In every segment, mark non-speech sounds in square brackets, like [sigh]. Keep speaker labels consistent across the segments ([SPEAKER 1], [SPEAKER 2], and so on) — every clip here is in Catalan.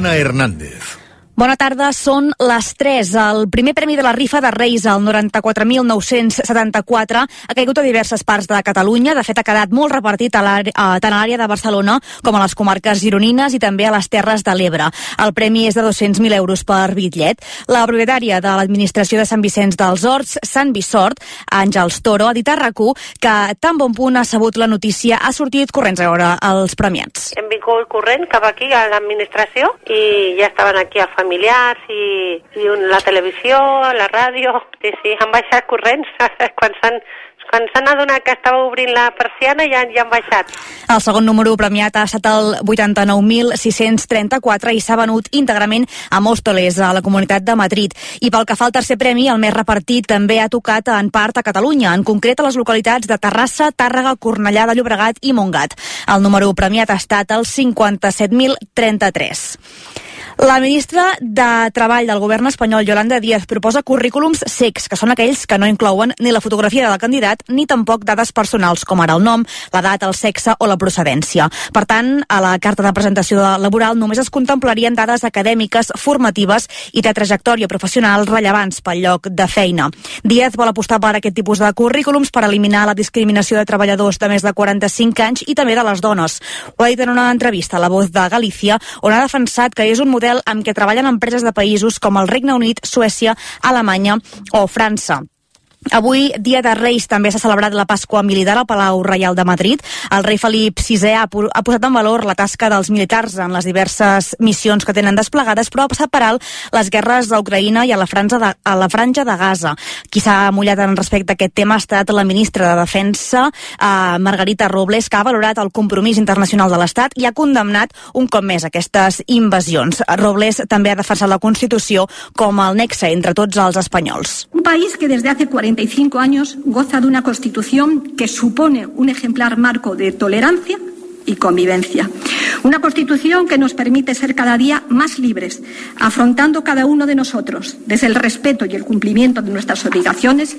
[SPEAKER 1] Ana Hernández.
[SPEAKER 2] Bona tarda, són les 3. El primer premi de la rifa de Reis, el 94.974, ha caigut a diverses parts de Catalunya. De fet, ha quedat molt repartit a tant a l'àrea de Barcelona com a les comarques gironines i també a les Terres de l'Ebre. El premi és de 200.000 euros per bitllet. La propietària de l'administració de Sant Vicenç dels Horts, Sant Vissort, Àngels Toro, ha dit a rac que tan bon punt ha sabut la notícia, ha sortit corrents a veure els premiats.
[SPEAKER 3] Hem vingut corrent cap aquí a l'administració i ja estaven aquí a família familiars i, i un, la televisió, la ràdio, sí, sí, han baixat corrents [laughs] quan s'han quan s'han adonat que estava obrint la persiana ja, ja han baixat.
[SPEAKER 2] El segon número premiat ha estat el 89.634 i s'ha venut íntegrament a Mòstoles, a la Comunitat de Madrid. I pel que fa al tercer premi, el més repartit també ha tocat en part a Catalunya, en concret a les localitats de Terrassa, Tàrrega, Cornellà de Llobregat i Montgat. El número premiat ha estat el 57.033. La ministra de Treball del govern espanyol, Yolanda Díaz, proposa currículums secs, que són aquells que no inclouen ni la fotografia del candidat ni tampoc dades personals, com ara el nom, l'edat, el sexe o la procedència. Per tant, a la carta de presentació laboral només es contemplarien dades acadèmiques, formatives i de trajectòria professional rellevants pel lloc de feina. Díaz vol apostar per aquest tipus de currículums per eliminar la discriminació de treballadors de més de 45 anys i també de les dones. Ho ha dit en una entrevista a La Voz de Galícia, on ha defensat que és un model model amb què treballen empreses de països com el Regne Unit, Suècia, Alemanya o França. Avui, dia de Reis, també s'ha celebrat la Pasqua Militar al Palau Reial de Madrid. El rei Felip VI ha, ha posat en valor la tasca dels militars en les diverses missions que tenen desplegades, però ha per alt les guerres d'Ucraïna i a la, franja de, a la franja de Gaza. Qui s'ha mullat en respecte a aquest tema ha estat la ministra de Defensa, eh, Margarita Robles, que ha valorat el compromís internacional de l'Estat i ha condemnat un cop més aquestes invasions. Robles també ha defensat la Constitució com el nexe entre tots els espanyols.
[SPEAKER 4] Un país que des de hace 40 45 años goza de una Constitución que supone un ejemplar marco de tolerancia y convivencia. Una Constitución que nos permite ser cada día más libres, afrontando cada uno de nosotros, desde el respeto y el cumplimiento de nuestras obligaciones,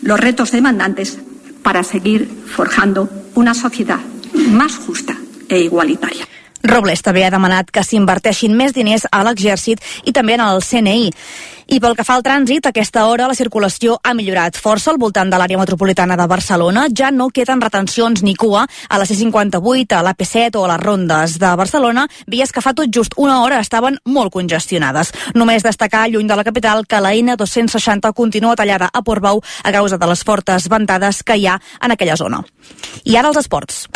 [SPEAKER 4] los retos demandantes para seguir forjando una sociedad más justa e igualitaria.
[SPEAKER 2] Robles també ha demanat que s'inverteixin més diners a l'exèrcit i també en el CNI. I pel que fa al trànsit, a aquesta hora la circulació ha millorat força al voltant de l'àrea metropolitana de Barcelona. Ja no queden retencions ni cua a la C58, a l'AP7 o a les rondes de Barcelona, vies que fa tot just una hora estaven molt congestionades. Només destacar, lluny de la capital, que la N260 continua tallada a Portbou a causa de les fortes ventades que hi ha en aquella zona. I ara els esports.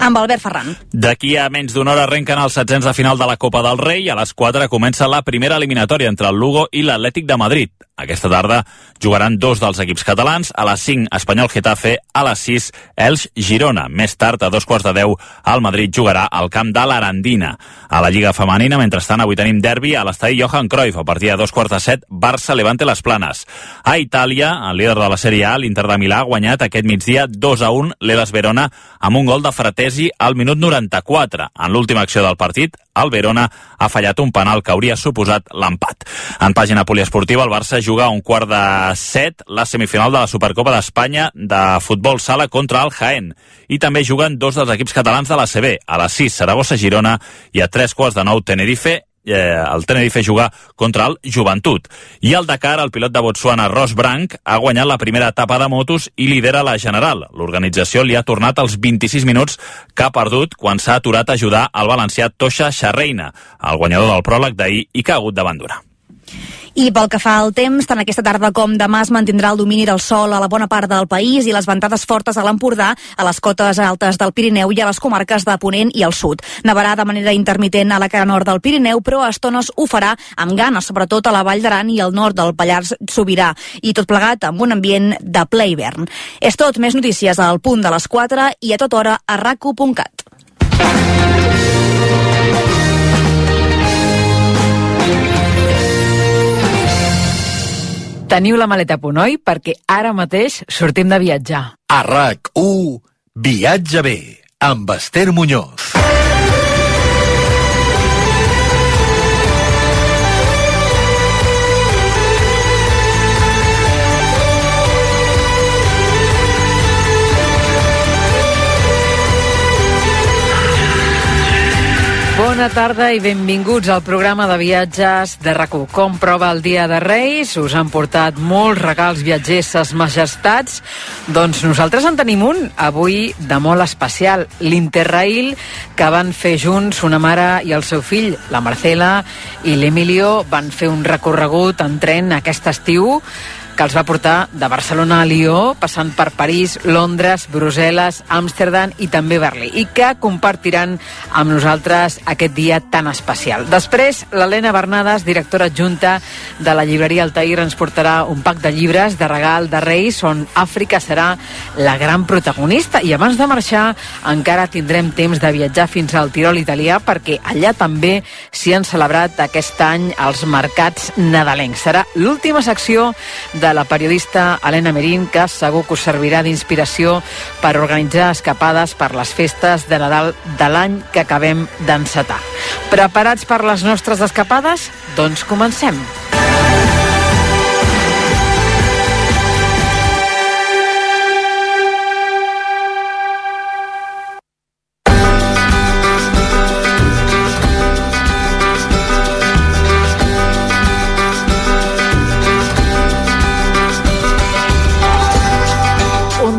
[SPEAKER 2] Amb Albert Ferran.
[SPEAKER 5] D'aquí a menys d'una hora arrenquen els setzents de final de la Copa del Rei i a les 4 comença la primera eliminatòria entre el Lugo i l'Atlètic de Madrid. Aquesta tarda jugaran dos dels equips catalans, a les 5 Espanyol Getafe, a les 6 Elx Girona. Més tard, a dos quarts de 10, el Madrid jugarà al camp de l'Arandina. A la Lliga Femenina, mentrestant, avui tenim derbi a l'estadi Johan Cruyff, a partir de dos quarts de 7, Barça Levante les Planes. A Itàlia, el líder de la Sèrie A, l'Inter de Milà, ha guanyat aquest migdia 2 a 1 l'Elas Verona amb un gol de Fratesi al minut 94. En l'última acció del partit, el Verona ha fallat un penal que hauria suposat l'empat. En pàgina poliesportiva, el Barça juga un quart de set la semifinal de la Supercopa d'Espanya de futbol sala contra el Jaén. I també juguen dos dels equips catalans de la CB, a les 6 Saragossa-Girona i a tres quarts de nou Tenerife eh, el Tenerife jugar contra el Joventut. I al Dakar, el pilot de Botswana, Ross Branc, ha guanyat la primera etapa de motos i lidera la general. L'organització li ha tornat els 26 minuts que ha perdut quan s'ha aturat a ajudar el valencià Tosha Xarreina, el guanyador del pròleg d'ahir i que ha hagut d'abandonar.
[SPEAKER 2] I pel que fa al temps, tant aquesta tarda com demà es mantindrà el domini del sol a la bona part del país i les ventades fortes a l'Empordà, a les cotes altes del Pirineu i a les comarques de Ponent i al sud. Nevarà de manera intermitent a la cara nord del Pirineu, però a estones ho farà amb ganes, sobretot a la Vall d'Aran i al nord del Pallars Sobirà. I tot plegat amb un ambient de ple hivern. És tot, més notícies al punt de les 4 i a tota hora a raco.cat.
[SPEAKER 6] Teniu la maleta a punt, oi? Perquè ara mateix sortim de viatjar.
[SPEAKER 1] A RAC1, viatja bé, amb Esther Muñoz.
[SPEAKER 6] Bona tarda i benvinguts al programa de viatges de rac Com prova el dia de Reis? Us han portat molts regals viatgers ses majestats? Doncs nosaltres en tenim un, avui de molt especial, l'Interrail, que van fer junts una mare i el seu fill, la Marcela i l'Emilio, van fer un recorregut en tren aquest estiu que els va portar de Barcelona a Lió, passant per París, Londres, Brussel·les, Amsterdam i també Berlí, i que compartiran amb nosaltres aquest dia tan especial. Després, l'Helena Bernades, directora adjunta de la llibreria Altair, ens portarà un pack de llibres de regal de Reis, on Àfrica serà la gran protagonista. I abans de marxar, encara tindrem temps de viatjar fins al Tirol italià, perquè allà també s'hi han celebrat aquest any els mercats nadalencs. Serà l'última secció de de la periodista Helena Merín, que segur que us servirà d'inspiració per organitzar escapades per les festes de Nadal de l'any que acabem d'encetar. Preparats per les nostres escapades? Doncs comencem.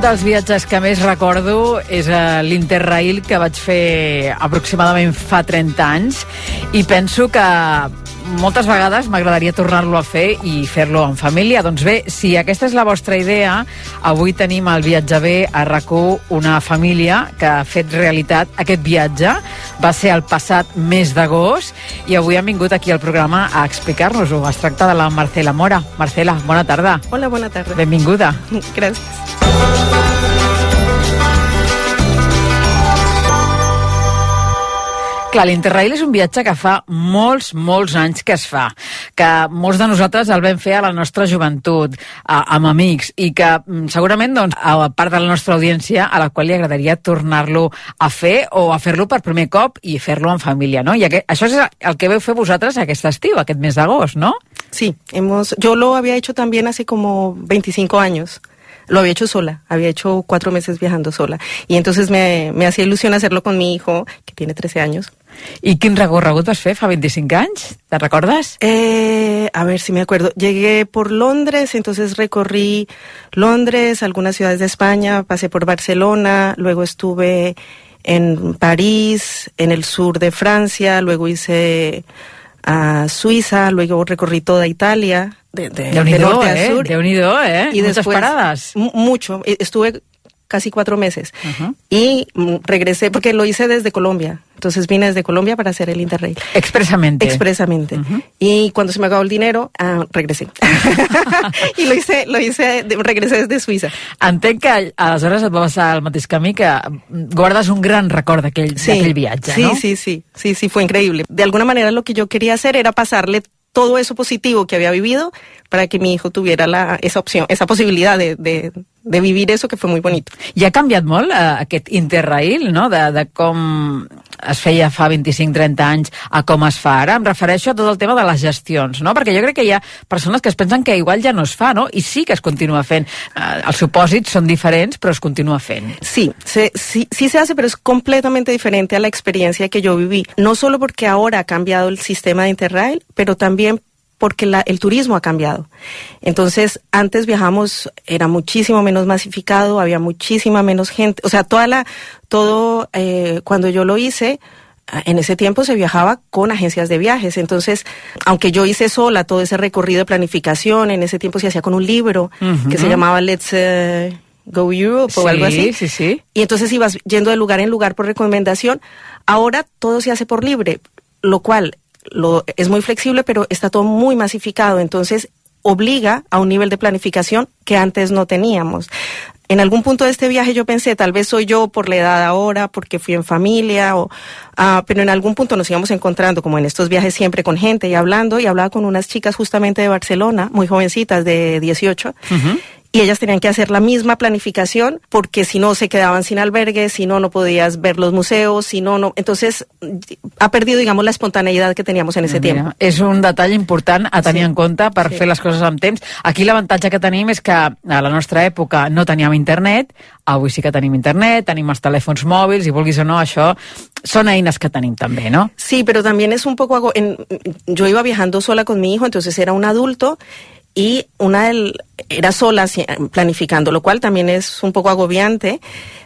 [SPEAKER 6] Dels viatges que més recordo és uh, l'Interrail que vaig fer aproximadament fa 30 anys i penso que moltes vegades m'agradaria tornar-lo a fer i fer-lo en família. Doncs bé, si aquesta és la vostra idea, avui tenim al Viatge B a rac una família que ha fet realitat aquest viatge. Va ser el passat mes d'agost i avui han vingut aquí al programa a explicar-nos-ho. Es tracta de la Marcela Mora. Marcela, bona tarda.
[SPEAKER 7] Hola, bona tarda.
[SPEAKER 6] Benvinguda. [laughs]
[SPEAKER 7] Gràcies.
[SPEAKER 6] Clar, l'Interrail és un viatge que fa molts, molts anys que es fa, que molts de nosaltres el vam fer a la nostra joventut, a, amb amics, i que mm, segurament doncs, a part de la nostra audiència a la qual li agradaria tornar-lo a fer o a fer-lo per primer cop i fer-lo en família, no? I aquest, això és el que veu fer vosaltres aquest estiu, aquest mes d'agost, no?
[SPEAKER 7] Sí, hemos, yo lo había hecho también hace como 25 años. Lo había hecho sola, había hecho cuatro meses viajando sola. Y entonces me, me hacía ilusión hacerlo con mi hijo, que tiene 13 años.
[SPEAKER 6] I quin recorregut vas fer fa 25 anys? ¿Te recordas?
[SPEAKER 7] Eh, a ver si me acuerdo. Llegué por Londres, entonces recorrí Londres, algunas ciudades de España, pasé por Barcelona, luego estuve en París, en el sur de Francia, luego hice a Suiza, luego recorrí toda Italia, de, de, de norte
[SPEAKER 6] eh?
[SPEAKER 7] a sur.
[SPEAKER 6] De unido, ¿eh?
[SPEAKER 7] Y
[SPEAKER 6] Muchas
[SPEAKER 7] después,
[SPEAKER 6] paradas.
[SPEAKER 7] Mucho. Estuve casi cuatro meses. Uh -huh. Y regresé, porque lo hice desde Colombia. Entonces vine desde Colombia para hacer el Interrail.
[SPEAKER 6] Expresamente.
[SPEAKER 7] Expresamente. Uh -huh. Y cuando se me acabó el dinero, uh, regresé. [laughs] [laughs] y lo hice, lo hice, regresé desde Suïssa.
[SPEAKER 6] Entenc que aleshores et va passar el mateix camí que guardes un gran record d'aquell
[SPEAKER 7] sí,
[SPEAKER 6] viatge,
[SPEAKER 7] sí,
[SPEAKER 6] no?
[SPEAKER 7] Sí, sí, sí, sí, fue increíble. De alguna manera lo que yo quería hacer era pasarle todo eso positivo que había vivido para que mi hijo tuviera la, esa opción, esa posibilidad de, de, de vivir eso que fue muy bonito.
[SPEAKER 6] I ha canviat molt eh, aquest Interrail, no?, de, de com es feia fa 25-30 anys a com es fa ara. Em refereixo a tot el tema de les gestions, no?, perquè jo crec que hi ha persones que es pensen que igual ja no es fa, no?, i sí que es continua fent. Eh, els supòsits són diferents, però es continua fent.
[SPEAKER 7] Sí, se, sí, sí se hace, pero es completamente diferente a la experiencia que yo viví. No solo porque ahora ha cambiado el sistema de Interrail, pero también porque la, el turismo ha cambiado. Entonces, antes viajamos, era muchísimo menos masificado, había muchísima menos gente, o sea, toda la, todo, eh, cuando yo lo hice, en ese tiempo se viajaba con agencias de viajes, entonces, aunque yo hice sola todo ese recorrido de planificación, en ese tiempo se hacía con un libro uh -huh. que se llamaba Let's uh, Go Europe
[SPEAKER 6] sí,
[SPEAKER 7] o algo así.
[SPEAKER 6] Sí, sí.
[SPEAKER 7] Y entonces ibas yendo de lugar en lugar por recomendación. Ahora todo se hace por libre, lo cual lo, es muy flexible, pero está todo muy masificado, entonces obliga a un nivel de planificación que antes no teníamos. En algún punto de este viaje yo pensé, tal vez soy yo por la edad ahora, porque fui en familia, o, uh, pero en algún punto nos íbamos encontrando, como en estos viajes siempre con gente y hablando, y hablaba con unas chicas justamente de Barcelona, muy jovencitas, de 18, uh -huh. Y ellas tenían que hacer la misma planificación porque si no se quedaban sin albergue, si no no podías ver los museos, si no no, entonces ha perdido digamos la espontaneidad que teníamos en ese
[SPEAKER 6] Mira,
[SPEAKER 7] tiempo.
[SPEAKER 6] És un detall important a tenir
[SPEAKER 7] Sí.
[SPEAKER 6] en compte per
[SPEAKER 7] Sí.
[SPEAKER 6] fer les coses amb temps. Aquí l'avantatge que tenim és que a la nostra època no teníem internet, avui sí que tenim internet, tenim els telèfons mòbils i vulguis o no, això són eines que tenim també, no?
[SPEAKER 7] Sí, pero también es un poco en- yo iba viajando sola con mi hijo, entonces era un adulto y una del, era sola planificando, lo cual también es un poco agobiante.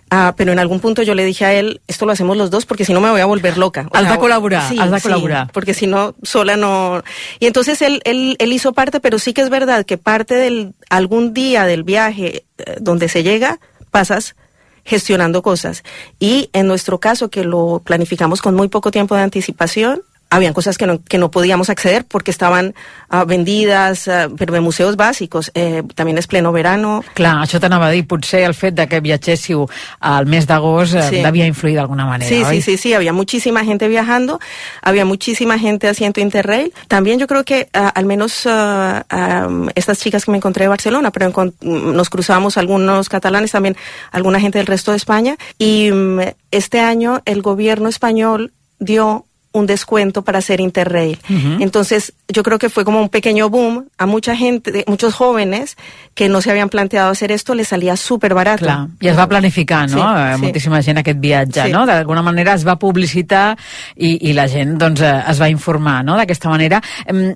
[SPEAKER 7] ah, pero en algún punto yo le dije a él, esto lo hacemos los dos porque si no me voy a volver loca. O
[SPEAKER 6] colaborar, de colaborar.
[SPEAKER 7] porque si no, sola no. Y entonces él, él, él hizo parte, pero sí que es verdad que parte del, algún día del viaje eh, donde se llega, pasas gestionando cosas. Y en nuestro caso, que lo planificamos con muy poco tiempo de anticipación, habían cosas que no, que no podíamos acceder porque estaban ah, vendidas, ah, pero de museos básicos. Eh, también es pleno verano.
[SPEAKER 6] Clar, això t'anava a dir, potser el fet de que viatgéssiu al mes d'agost eh,
[SPEAKER 7] Sí.
[SPEAKER 6] devia influir d'alguna manera,
[SPEAKER 7] Sí,
[SPEAKER 6] oi?
[SPEAKER 7] sí, sí, sí, había muchísima gente viajando, había muchísima gente haciendo Interrail. También yo creo que ah, al menos ah, ah, estas chicas que me encontré de Barcelona, pero encon- mm, nos cruzamos algunos catalanes, también alguna gente del resto de España. Y mm, este año el gobierno español dio un descuento para hacer Interrail. Entonces, yo creo que fue como un pequeño boom a mucha gente, muchos jóvenes que no se habían planteado hacer esto, les salía súper barato.
[SPEAKER 6] Clar, i es va planificar, no?
[SPEAKER 7] Sí,
[SPEAKER 6] Eh,
[SPEAKER 7] sí.
[SPEAKER 6] Moltíssima gent aquest viatge,
[SPEAKER 7] Sí.
[SPEAKER 6] no? D'alguna manera es va publicitar i, i la gent doncs, eh, es va informar, no?, d'aquesta manera.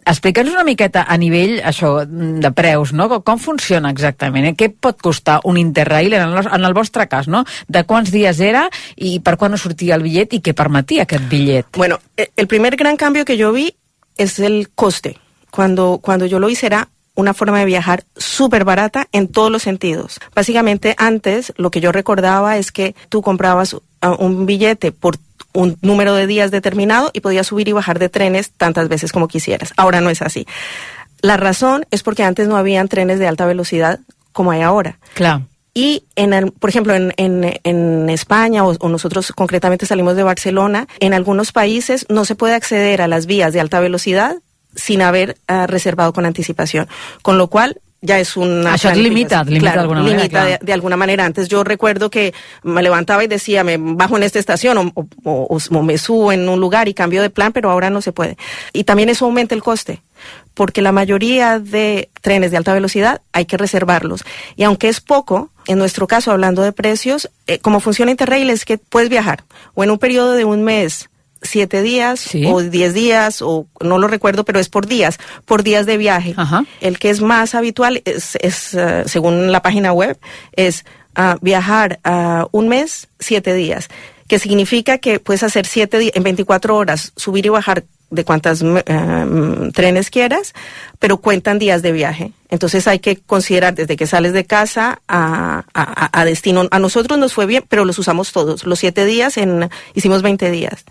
[SPEAKER 6] Explica'ns una miqueta a nivell, això, de preus, no? Com, funciona exactament? Eh? Què pot costar un Interrail en el, en el vostre cas, no? De quants dies era i per quan us sortia el bitllet i què permetia aquest bitllet?
[SPEAKER 7] Bueno, el primer gran cambio que yo vi es el coste. Cuando, cuando yo lo hice era una forma de viajar súper barata en todos los sentidos. Básicamente antes lo que yo recordaba es que tú comprabas ah, un billete por un número de días determinado y podías subir y bajar de trenes tantas veces como quisieras. Ahora no es así. La razón es porque antes no habían trenes de alta velocidad como hay ahora.
[SPEAKER 6] Clar.
[SPEAKER 7] Y, en el- por ejemplo, en, en, en España, o, o nosotros concretamente salimos de Barcelona, en algunos países no se puede acceder a las vías de alta velocidad sin haber ah, reservado con anticipación. Con lo cual, ya es una...
[SPEAKER 6] Això et limita, et
[SPEAKER 7] planificación.
[SPEAKER 6] limita
[SPEAKER 7] Claro,
[SPEAKER 6] d'alguna manera,
[SPEAKER 7] limita de, de alguna manera. Antes yo recuerdo que me levantaba y decía, me bajo en esta estación o, o- o- o me subo en un lugar y cambio de plan, pero ahora no se puede. Y también eso aumenta el coste, porque la mayoría de trenes de alta velocidad hay que reservarlos. Y aunque es poco, en nuestro caso, hablando de precios, eh, como funciona Interrail es que puedes viajar o en un periodo de un mes, siete días
[SPEAKER 6] Sí.
[SPEAKER 7] o diez días, o no lo recuerdo, pero es por días, por días de viaje.
[SPEAKER 6] Ajá.
[SPEAKER 7] El que es más habitual es, es, eh, según la página web, es ah, viajar a un mes, siete días, que significa que puedes hacer siete días, en 24 horas, subir y bajar de cuantas mm, eh, trenes quieras, pero cuentan días de viaje. Entonces hay que considerar desde que sales de casa a, a- a destino. A nosotros nos fue bien, pero los usamos todos. Los siete días, en, hicimos 20 días.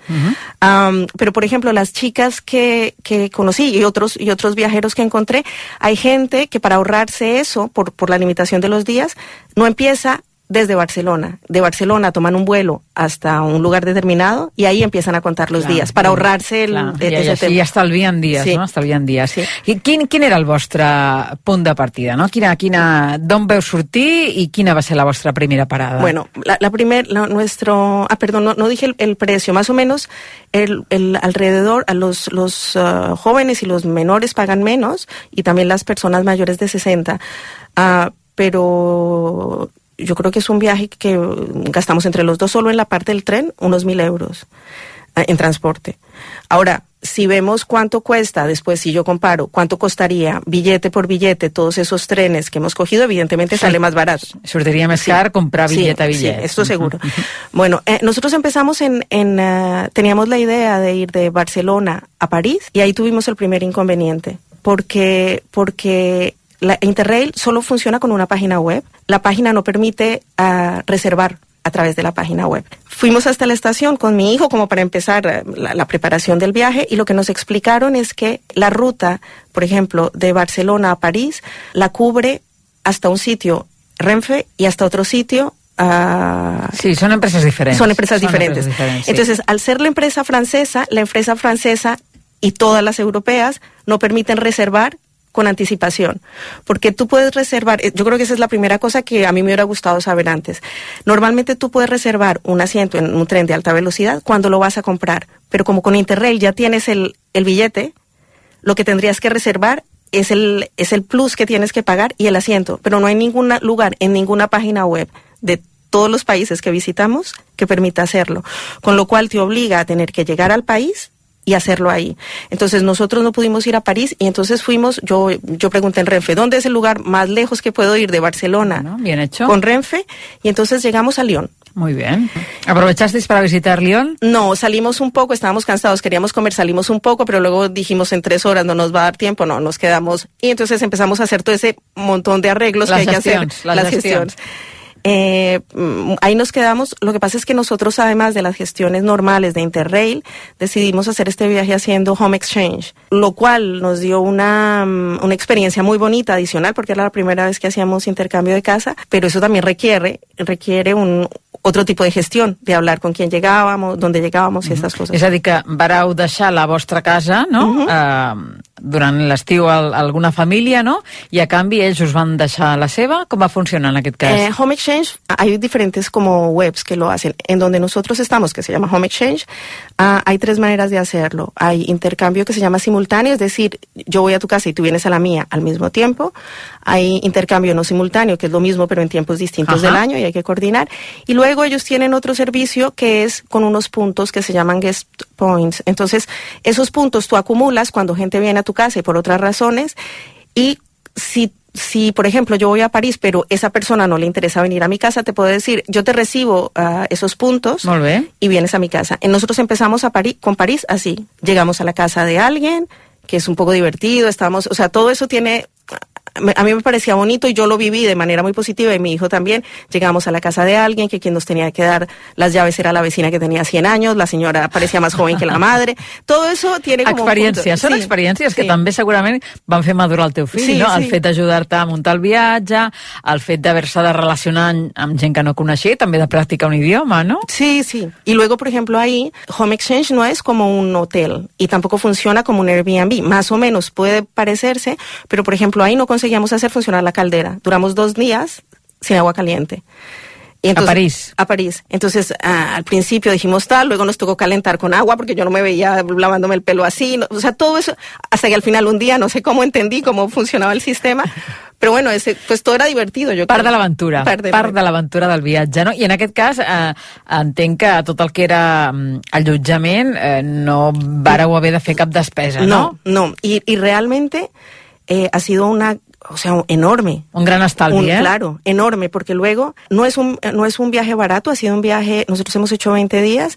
[SPEAKER 7] Pero por ejemplo, las chicas que, que conocí y otros, y otros viajeros que encontré, hay gente que para ahorrarse eso, por, por la limitación de los días, no empieza desde Barcelona. De Barcelona toman un vuelo hasta un lugar determinado y ahí empiezan a contar los
[SPEAKER 6] Clar,
[SPEAKER 7] días para ahorrarse el,
[SPEAKER 6] clar.
[SPEAKER 7] e-
[SPEAKER 6] I,
[SPEAKER 7] ese tema.
[SPEAKER 6] estalvien dies,
[SPEAKER 7] Sí.
[SPEAKER 6] no? Estalvien dies.
[SPEAKER 7] Sí.
[SPEAKER 6] I quin, quin era el vostre punt de partida, no? Quina, quina, d'on veu sortir i quina va ser la vostra primera parada?
[SPEAKER 7] Bueno, la, la primer, la- nuestro, ah, perdón, no, no dije el, el precio, más o menos el, el alrededor, a los, los ah, jóvenes y los menores pagan menos y también las personas mayores de 60, Ah, pero yo creo que es un viaje que gastamos entre los dos solo en la parte del tren unos mil euros ah, en transporte. Ahora, si vemos cuánto cuesta, después si yo comparo cuánto costaría billete por billete todos esos trenes que hemos cogido, evidentemente sale más barato.
[SPEAKER 6] Sortiria més
[SPEAKER 7] Sí.
[SPEAKER 6] car comprar
[SPEAKER 7] Sí,
[SPEAKER 6] bitllet a
[SPEAKER 7] sí,
[SPEAKER 6] bitllet.
[SPEAKER 7] esto seguro. [laughs] Bueno, eh, nosotros empezamos en, en ah, teníamos la idea de ir de Barcelona a París y ahí tuvimos el primer inconveniente porque porque la Interrail solo funciona con una página web. La página no permite ah, reservar a través de la página web. Fuimos hasta la estación con mi hijo como para empezar eh, la, la preparación del viaje y lo que nos explicaron es que la ruta, por ejemplo, de Barcelona a París, la cubre hasta un sitio Renfe y hasta otro sitio ah,
[SPEAKER 6] Sí,
[SPEAKER 7] son empresas diferentes.
[SPEAKER 6] Empreses diferents sí.
[SPEAKER 7] Entonces, al ser la empresa francesa, la empresa francesa y todas las europeas no permiten reservar con anticipación, porque tú puedes reservar, eh, yo creo que esa es la primera cosa que a mí me hubiera gustado saber antes. Normalmente tú puedes reservar un asiento en un tren de alta velocidad cuando lo vas a comprar, pero como con Interrail ya tienes el, el billete, lo que tendrías que reservar es el, es el plus que tienes que pagar y el asiento, pero no hay ningún lugar en ninguna página web de todos los países que visitamos que permita hacerlo, con lo cual te obliga a tener que llegar al país y hacerlo ahí. Entonces nosotros no pudimos ir a París y entonces fuimos, yo, yo pregunté en Renfe, ¿dónde es el lugar más lejos que puedo ir de Barcelona?
[SPEAKER 6] Bueno, bien hecho.
[SPEAKER 7] Con Renfe y entonces llegamos a Lyon.
[SPEAKER 6] Muy bien. ¿Aprovechasteis para visitar Lyon?
[SPEAKER 7] No, salimos un poco, estábamos cansados, queríamos comer, salimos un poco, pero luego dijimos en tres horas no nos va a dar tiempo, no, nos quedamos. Y entonces empezamos a hacer todo ese montón de arreglos
[SPEAKER 6] Las
[SPEAKER 7] que hay que hacer.
[SPEAKER 6] las
[SPEAKER 7] las
[SPEAKER 6] gestions.
[SPEAKER 7] gestiones. Eh, mm, ahí nos quedamos. Lo que pasa es que nosotros, además de las gestiones normales de Interrail, decidimos hacer este viaje haciendo Home Exchange, lo cual nos dio una, mm, una experiencia muy bonita adicional, porque era la primera vez que hacíamos intercambio de casa, pero eso también requiere, requiere un otro tipo de gestión, de hablar con quién llegábamos, dónde llegábamos y estas cosas.
[SPEAKER 6] És a dir, que vareu deixar la vostra casa, no?,
[SPEAKER 7] Mhm.
[SPEAKER 6] eh, durant l'estiu a alguna família, no?, i a canvi ells us van deixar la seva. Com va funcionar en aquest cas?
[SPEAKER 7] Eh, Home Exchange, hay diferentes como webs que lo hacen. En donde nosotros estamos, que se llama Home Exchange, ah, hay tres maneras de hacerlo. Hay intercambio que se llama simultáneo, es decir, yo voy a tu casa y tú vienes a la mía al mismo tiempo. Hay intercambio no simultáneo, que es lo mismo pero en tiempos distintos
[SPEAKER 6] Ajá.
[SPEAKER 7] del año y hay que coordinar. Y luego ellos tienen otro servicio que es con unos puntos que se llaman guest points. Entonces, esos puntos tú acumulas cuando gente viene a tu casa y por otras razones. Y si, si, por ejemplo, yo voy a París, pero esa persona no le interesa venir a mi casa, te puedo decir, yo te recibo ah, esos puntos y vienes a mi casa. Y nosotros empezamos a París, con París así. Llegamos a la casa de alguien, que es un poco divertido, estamos, o sea, todo eso tiene, a mí me parecía bonito y yo lo viví de manera muy positiva y mi hijo también. Llegamos a la casa de alguien que quien nos tenía que dar las llaves era la vecina que tenía 100 años, la señora parecía más joven que la madre. Todo eso tiene como...
[SPEAKER 6] Experiències, són
[SPEAKER 7] Sí,
[SPEAKER 6] experiències que
[SPEAKER 7] sí.
[SPEAKER 6] també segurament van fer madurar el teu fill,
[SPEAKER 7] Sí,
[SPEAKER 6] no? El
[SPEAKER 7] sí.
[SPEAKER 6] fet d'ajudar-te a muntar el viatge, el fet d'haver-se de relacionar amb- gent que no coneixia i també de practicar un idioma, no?
[SPEAKER 7] Sí, sí. Y luego, por ejemplo, ahí Home Exchange no es como un hotel y tampoco funciona como un Airbnb. Más o menos puede parecerse, pero por ejemplo, ahí no conseguíamos hacer funcionar la caldera. Duramos dos días sin agua caliente. Y
[SPEAKER 6] A París.
[SPEAKER 7] A París. Entonces, ah, al principio dijimos tal, luego nos tocó calentar con agua porque yo no me veía lavándome el pelo así. no- o sea, todo eso, hasta que al final un día no sé cómo entendí cómo funcionaba el sistema. [laughs] Pero bueno, ese, pues todo era divertido. Yo
[SPEAKER 6] Part
[SPEAKER 7] creo.
[SPEAKER 6] de l'aventura,
[SPEAKER 7] Part de
[SPEAKER 6] part de l'aventura del viatge, no? I en aquest cas, eh, entenc que tot el que era mm, allotjament eh, no vareu haver de fer cap despesa, no?
[SPEAKER 7] No, no. Y, y realmente eh, ha sido una, o sea, enorme.
[SPEAKER 6] Un gran estalvi,
[SPEAKER 7] Un-
[SPEAKER 6] eh?
[SPEAKER 7] Claro, enorme, porque luego no es, un, no es un viaje barato, ha sido un viaje, nosotros hemos hecho 20 días.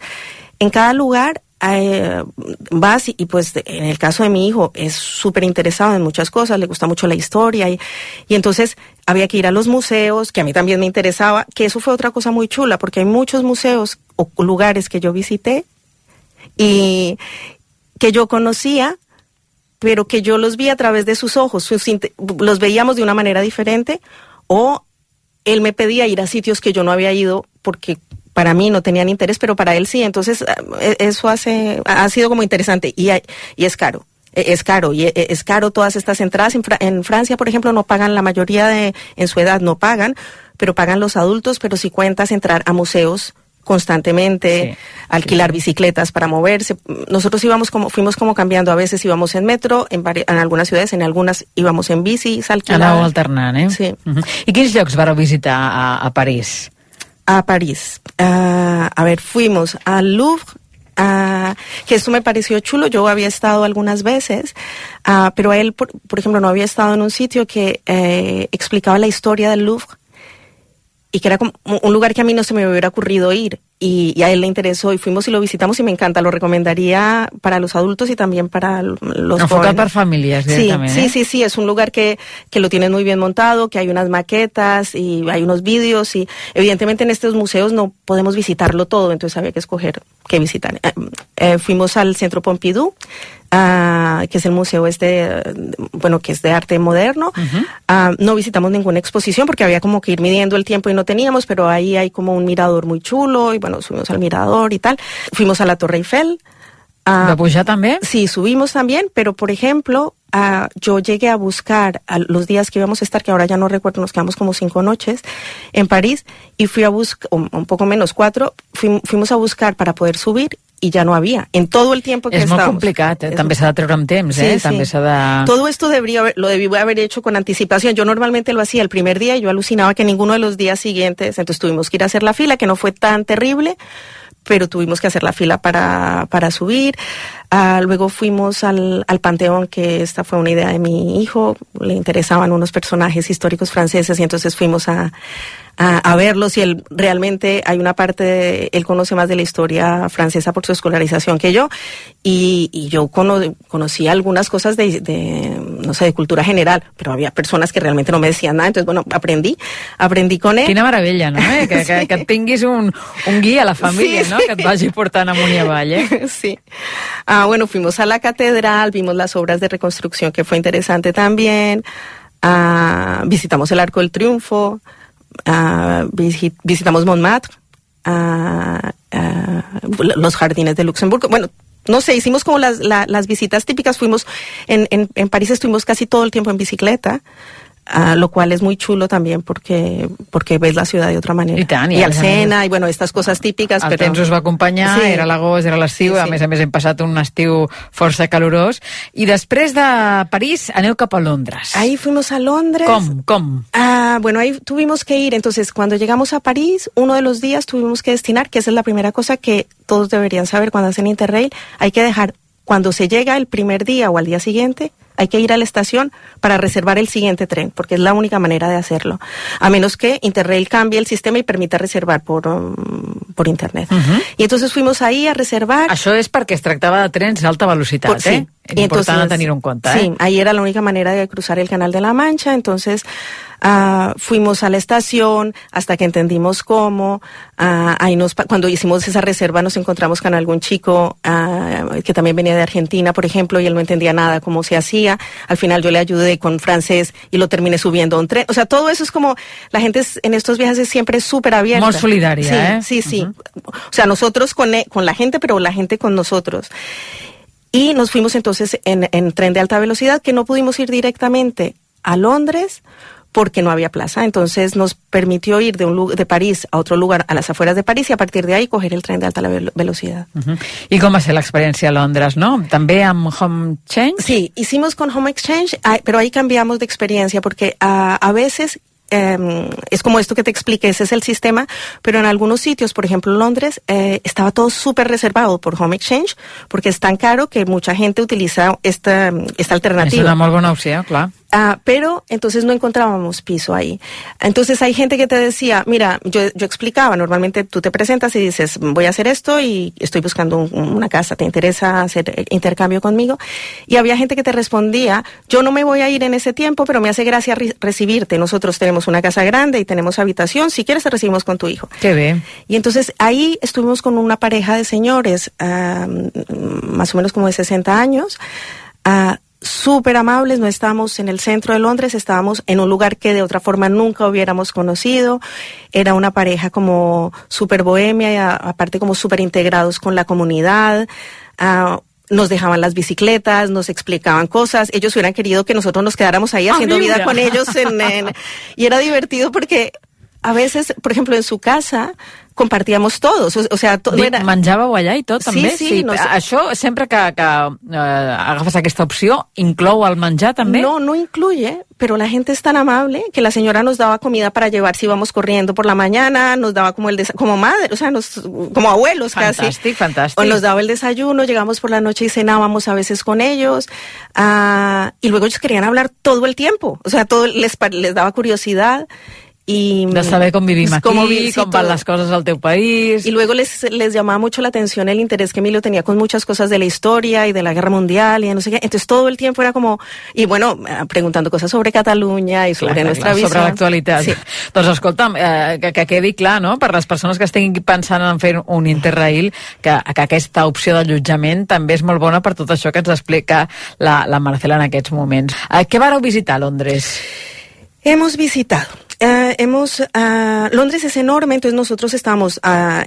[SPEAKER 7] En cada lugar eh, vas y, y, pues en el caso de mi hijo es súper interesado en muchas cosas, le gusta mucho la historia y, y entonces había que ir a los museos, que a mí también me interesaba, que eso fue otra cosa muy chula, porque hay muchos museos o lugares que yo visité y que yo conocía, pero que yo los vi a través de sus ojos, sus los veíamos de una manera diferente, o él me pedía ir a sitios que yo no había ido porque para mí no tenían interés, pero para él sí. Entonces, ah, e- eso hace, ha sido como interesante y, y es caro. E- Es caro y e- es caro todas estas entradas. En, Fra- en Francia, por ejemplo, no pagan la mayoría de, en su edad no pagan, pero pagan los adultos, pero si cuentas entrar a museos constantemente,
[SPEAKER 6] Sí,
[SPEAKER 7] alquilar bicicletas para moverse. Nosotros íbamos como, fuimos como cambiando, a veces íbamos en metro, en, vari- en algunas ciudades, en algunas íbamos en
[SPEAKER 6] Aneu
[SPEAKER 7] alquiladas.
[SPEAKER 6] alternant, eh?
[SPEAKER 7] Sí.
[SPEAKER 6] Uh -huh. I quins llocs vareu visitar a, a París?
[SPEAKER 7] a París. Ah, a ver, fuimos al Louvre. ah, que esto me pareció chulo, yo había estado algunas veces, ah, pero él, por, por ejemplo, no había estado en un sitio que eh, explicaba la historia del Louvre y que era como un lugar que a mí no se me hubiera ocurrido ir y, y a él le interesó y fuimos y lo visitamos y me encanta, lo recomendaría para los adultos y también para los
[SPEAKER 6] Enfocat
[SPEAKER 7] jóvenes.
[SPEAKER 6] per famílies,
[SPEAKER 7] Sí,
[SPEAKER 6] directament,
[SPEAKER 7] sí,
[SPEAKER 6] eh?
[SPEAKER 7] sí, sí, es un lugar que, que lo tienen muy bien montado, que hay unas maquetas y hay unos vídeos y evidentemente en estos museos no podemos visitarlo todo, entonces había que escoger qué visitar. Eh, eh, fuimos al Centro Pompidou, ah, que es el museo este, bueno, que es de arte moderno. Ah, no visitamos ninguna exposición porque había como que ir midiendo el tiempo y no teníamos, pero ahí hay como un mirador muy chulo y bueno, subimos al mirador y tal. Fuimos a la Torre Eiffel. ah,
[SPEAKER 6] De pujar també?
[SPEAKER 7] Sí, subimos también, pero por ejemplo, ah, yo llegué a buscar a los días que íbamos a estar, que ahora ya no recuerdo, nos quedamos como cinco noches en París, y fui a buscar, un poco menos cuatro, fuim- fuimos a buscar para poder subir y ya no había. En todo el tiempo que
[SPEAKER 6] És molt complicat, eh?
[SPEAKER 7] Es
[SPEAKER 6] també s'ha de treure amb temps, eh? també s'ha de...
[SPEAKER 7] Todo esto debería haber- lo debí haber hecho con anticipación. Yo normalmente lo hacía el primer día y yo alucinaba que ninguno de los días siguientes, entonces tuvimos que ir a hacer la fila, que no fue tan terrible, pero tuvimos que hacer la fila para, para subir. Ah, luego fuimos al, al Panteón, que esta fue una idea de mi hijo, le interesaban unos personajes históricos franceses y entonces fuimos a, a, a verlos y él realmente hay una parte, de- él conoce más de la historia francesa por su escolarización que yo y, y yo cono- conocí algunas cosas de, de, no sé, de cultura general, pero había personas que realmente no me decían nada, entonces bueno, aprendí, aprendí con él.
[SPEAKER 6] Quina meravella, no? Eh? Que, que, que [laughs] tinguis un, un guia a la família,
[SPEAKER 7] Sí.
[SPEAKER 6] no? Que et vagi portant amunt i avall, eh? [laughs]
[SPEAKER 7] sí. Ah, bueno, fuimos a la catedral, vimos las obras de reconstrucción que fue interesante también. Ah, visitamos el Arco del Triunfo, ah, visi- visitamos Montmartre, ah, ah, los jardines de Luxemburgo. Bueno, no sé, hicimos como las, la- las visitas típicas. Fuimos en, en, en París, estuvimos casi todo el tiempo en bicicleta. Ah, lo cual es muy chulo también porque porque ves la ciudad de otra manera.
[SPEAKER 6] I tant, i
[SPEAKER 7] y
[SPEAKER 6] a
[SPEAKER 7] al
[SPEAKER 6] més a més-
[SPEAKER 7] Sena, y bueno, estas cosas típicas.
[SPEAKER 6] El
[SPEAKER 7] pero...
[SPEAKER 6] temps us va acompanyar,
[SPEAKER 7] Sí.
[SPEAKER 6] era l'agost, era l'estiu,
[SPEAKER 7] Sí,
[SPEAKER 6] a
[SPEAKER 7] sí.
[SPEAKER 6] més a més hem passat un estiu força calorós. I després de París aneu cap a Londres.
[SPEAKER 7] Ahí fuimos a Londres.
[SPEAKER 6] Com, com?
[SPEAKER 7] Ah, bueno, ahí tuvimos que ir. Entonces, cuando llegamos a París, uno de los días tuvimos que destinar, que esa es la primera cosa que todos deberían saber cuando hacen Interrail, hay que dejar, cuando se llega el primer día o al día siguiente, hay que ir a la estación para reservar el siguiente tren, porque es la única manera de hacerlo. A menos que Interrail cambie el sistema y permita reservar por, um, por internet. Y entonces fuimos ahí a reservar.
[SPEAKER 6] Això és perquè es tractava de trens d'alta velocitat,
[SPEAKER 7] Por- sí.
[SPEAKER 6] eh?
[SPEAKER 7] Y
[SPEAKER 6] Important
[SPEAKER 7] entonces,
[SPEAKER 6] tenir en compte,
[SPEAKER 7] Sí,
[SPEAKER 6] eh?
[SPEAKER 7] ahí era la única manera de cruzar el Canal de la Mancha, entonces ah, fuimos a la estación hasta que entendimos cómo. ah, ahí nos, cuando hicimos esa reserva nos encontramos con algún chico ah, que también venía de Argentina, por ejemplo, y él no entendía nada cómo se hacía. Al final yo le ayudé con francés y lo terminé subiendo a un tren. O sea, todo eso es como la gente es- en estos viajes es siempre súper abierta.
[SPEAKER 6] Molt solidària,
[SPEAKER 7] sí,
[SPEAKER 6] eh?
[SPEAKER 7] Sí, sí. O sea, nosotros con, e- con la gente, pero la gente con nosotros. Y nos fuimos entonces en, en tren de alta velocidad, que no pudimos ir directamente a Londres porque no había plaza. Entonces nos permitió ir de, un, de París a otro lugar, a las afueras de París, y a partir de ahí coger el tren de alta velo- velocidad.
[SPEAKER 6] Uh -huh. I com va ser l'experiència a Londres, no? També amb Home Change?
[SPEAKER 7] Sí, hicimos con Home Exchange, pero ahí cambiamos de experiencia porque ah, a veces eh, es como esto que te expliqué, ese es el sistema, pero en algunos sitios, por ejemplo Londres, eh, estaba todo súper reservado por Home Exchange porque es tan caro que mucha gente utiliza esta, esta alternativa.
[SPEAKER 6] una molt bona opció, clar.
[SPEAKER 7] Ah, pero entonces no encontrábamos piso ahí. Entonces hay gente que te decía, mira, yo, yo explicaba, normalmente tú te presentas y dices, voy a hacer esto y estoy buscando un- una casa, ¿te interesa hacer intercambio conmigo? Y había gente que te respondía, yo no me voy a ir en ese tiempo, pero me hace gracia re- recibirte. Nosotros tenemos una casa grande y tenemos habitación, si quieres te recibimos con tu hijo.
[SPEAKER 6] Que bé.
[SPEAKER 7] Y entonces ahí estuvimos con una pareja de señores, ah, más o menos como de 60 años, ah, súper amables, no estábamos en el centro de Londres, estábamos en un lugar que de otra forma nunca hubiéramos conocido, era una pareja como súper bohemia, y a- aparte como súper integrados con la comunidad, ah, nos dejaban las bicicletas, nos explicaban cosas, ellos hubieran querido que nosotros nos quedáramos ahí
[SPEAKER 6] Ah,
[SPEAKER 7] haciendo vida con ellos en- en- y era divertido porque a veces, por ejemplo, en su casa compartíamos todos, o, o sea, todo
[SPEAKER 6] Dic,
[SPEAKER 7] era...
[SPEAKER 6] menjàveu allà i tot,
[SPEAKER 7] Sí, sí, no.
[SPEAKER 6] Això, sempre que, que eh, agafes aquesta opció, inclou el menjar, també?
[SPEAKER 7] No, no incluye, pero la gente es tan amable que la señora nos daba comida para llevar si íbamos corriendo por la mañana, nos daba como el como madre, o sea, nos, como abuelos casi.
[SPEAKER 6] Fantàstic.
[SPEAKER 7] O nos daba el desayuno, llegamos por la noche y cenábamos a veces con ellos. ah, y luego ellos querían hablar todo el tiempo, o sea, todo les, les daba curiosidad. Y,
[SPEAKER 6] De saber com vivim aquí,
[SPEAKER 7] cómo vi- sí,
[SPEAKER 6] com van
[SPEAKER 7] todo.
[SPEAKER 6] les coses al teu país...
[SPEAKER 7] Y luego les, les llamaba mucho la atención el interés que Emilio tenía con muchas cosas de la historia y de la guerra mundial y no sé qué. Entonces todo el tiempo era como, y bueno, eh, preguntando cosas sobre Cataluña y sobre
[SPEAKER 6] Clar,
[SPEAKER 7] nuestra
[SPEAKER 6] clar,
[SPEAKER 7] visión.
[SPEAKER 6] sobre l'actualitat.
[SPEAKER 7] Sí.
[SPEAKER 6] Doncs escolta'm, eh, que, que quedi clar, no?, per les persones que estiguin pensant en fer un Interrail, que, que aquesta opció d'allotjament també és molt bona per tot això que ens explica la, la Marcela en aquests moments. Eh, què vareu visitar a Londres?
[SPEAKER 7] Hemos visitado. Eh, hemos, ah, Londres es enorme, entonces nosotros estamos ah,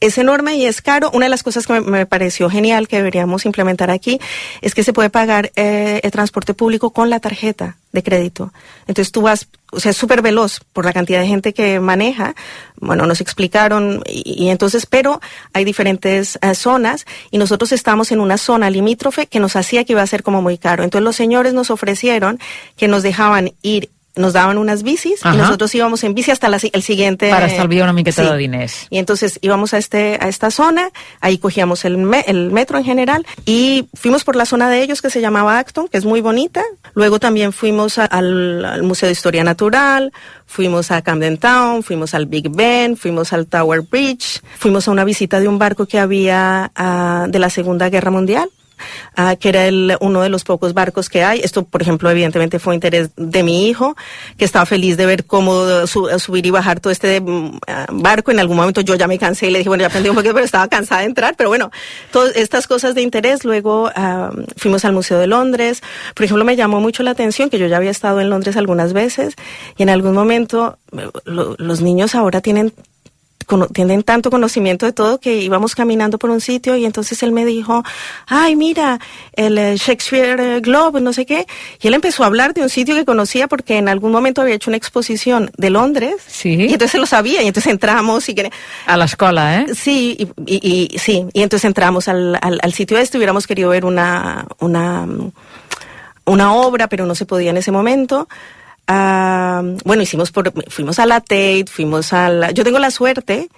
[SPEAKER 7] es enorme y es caro. Una de las cosas que me, me pareció genial que deberíamos implementar aquí es que se puede pagar eh, el transporte público con la tarjeta de crédito. Entonces tú vas, o sea, es súper veloz por la cantidad de gente que maneja. Bueno, nos explicaron y, y entonces, pero hay diferentes eh, zonas y nosotros estamos en una zona limítrofe que nos hacía que iba a ser como muy caro. Entonces los señores nos ofrecieron que nos dejaban ir nos daban unas bicis
[SPEAKER 6] Ajá.
[SPEAKER 7] y nosotros íbamos en bici hasta la el siguiente
[SPEAKER 6] Per estalviar una miqueta
[SPEAKER 7] Sí.
[SPEAKER 6] de diners.
[SPEAKER 7] y entonces íbamos a este a esta zona, ahí cogíamos el, me- el metro en general y fuimos por la zona de ellos que se llamaba Acton, que es muy bonita. Luego también fuimos a- al, al Museo de Historia Natural, fuimos a Camden Town, fuimos al Big Ben, fuimos al Tower Bridge, fuimos a una visita de un barco que había ah, de la Segunda Guerra Mundial. Ah, que era uno de los pocos barcos que hay. Esto, por ejemplo, evidentemente fue interés de mi hijo, que estaba feliz de ver cómo su- subir y bajar todo este mm, ah, barco. En algún momento yo ya me cansé y le dije, bueno, ya aprendí un poquito, pero estaba cansada de entrar. Pero bueno, todas estas cosas de interés. Luego ah, fuimos al Museo de Londres. Por ejemplo, me llamó mucho la atención que yo ya había estado en Londres algunas veces y en algún momento eh, lo- los niños ahora tienen tienen tanto conocimiento de todo que íbamos caminando por un sitio y entonces él me dijo, ay, mira, el eh, Shakespeare eh, Globe, no sé qué. Y él empezó a hablar de un sitio que conocía porque en algún momento había hecho una exposición de Londres.
[SPEAKER 6] Sí.
[SPEAKER 7] Y entonces él lo sabía y entonces entramos y.
[SPEAKER 6] A l'escola, eh?
[SPEAKER 7] Sí, y, y- y- sí, y entonces entramos al, al, al sitio este, hubiéramos querido ver una, una, una obra, pero no se podía en ese momento. Ah, bueno, hicimos por, fuimos a la Tate, fuimos a la, yo tengo la suerte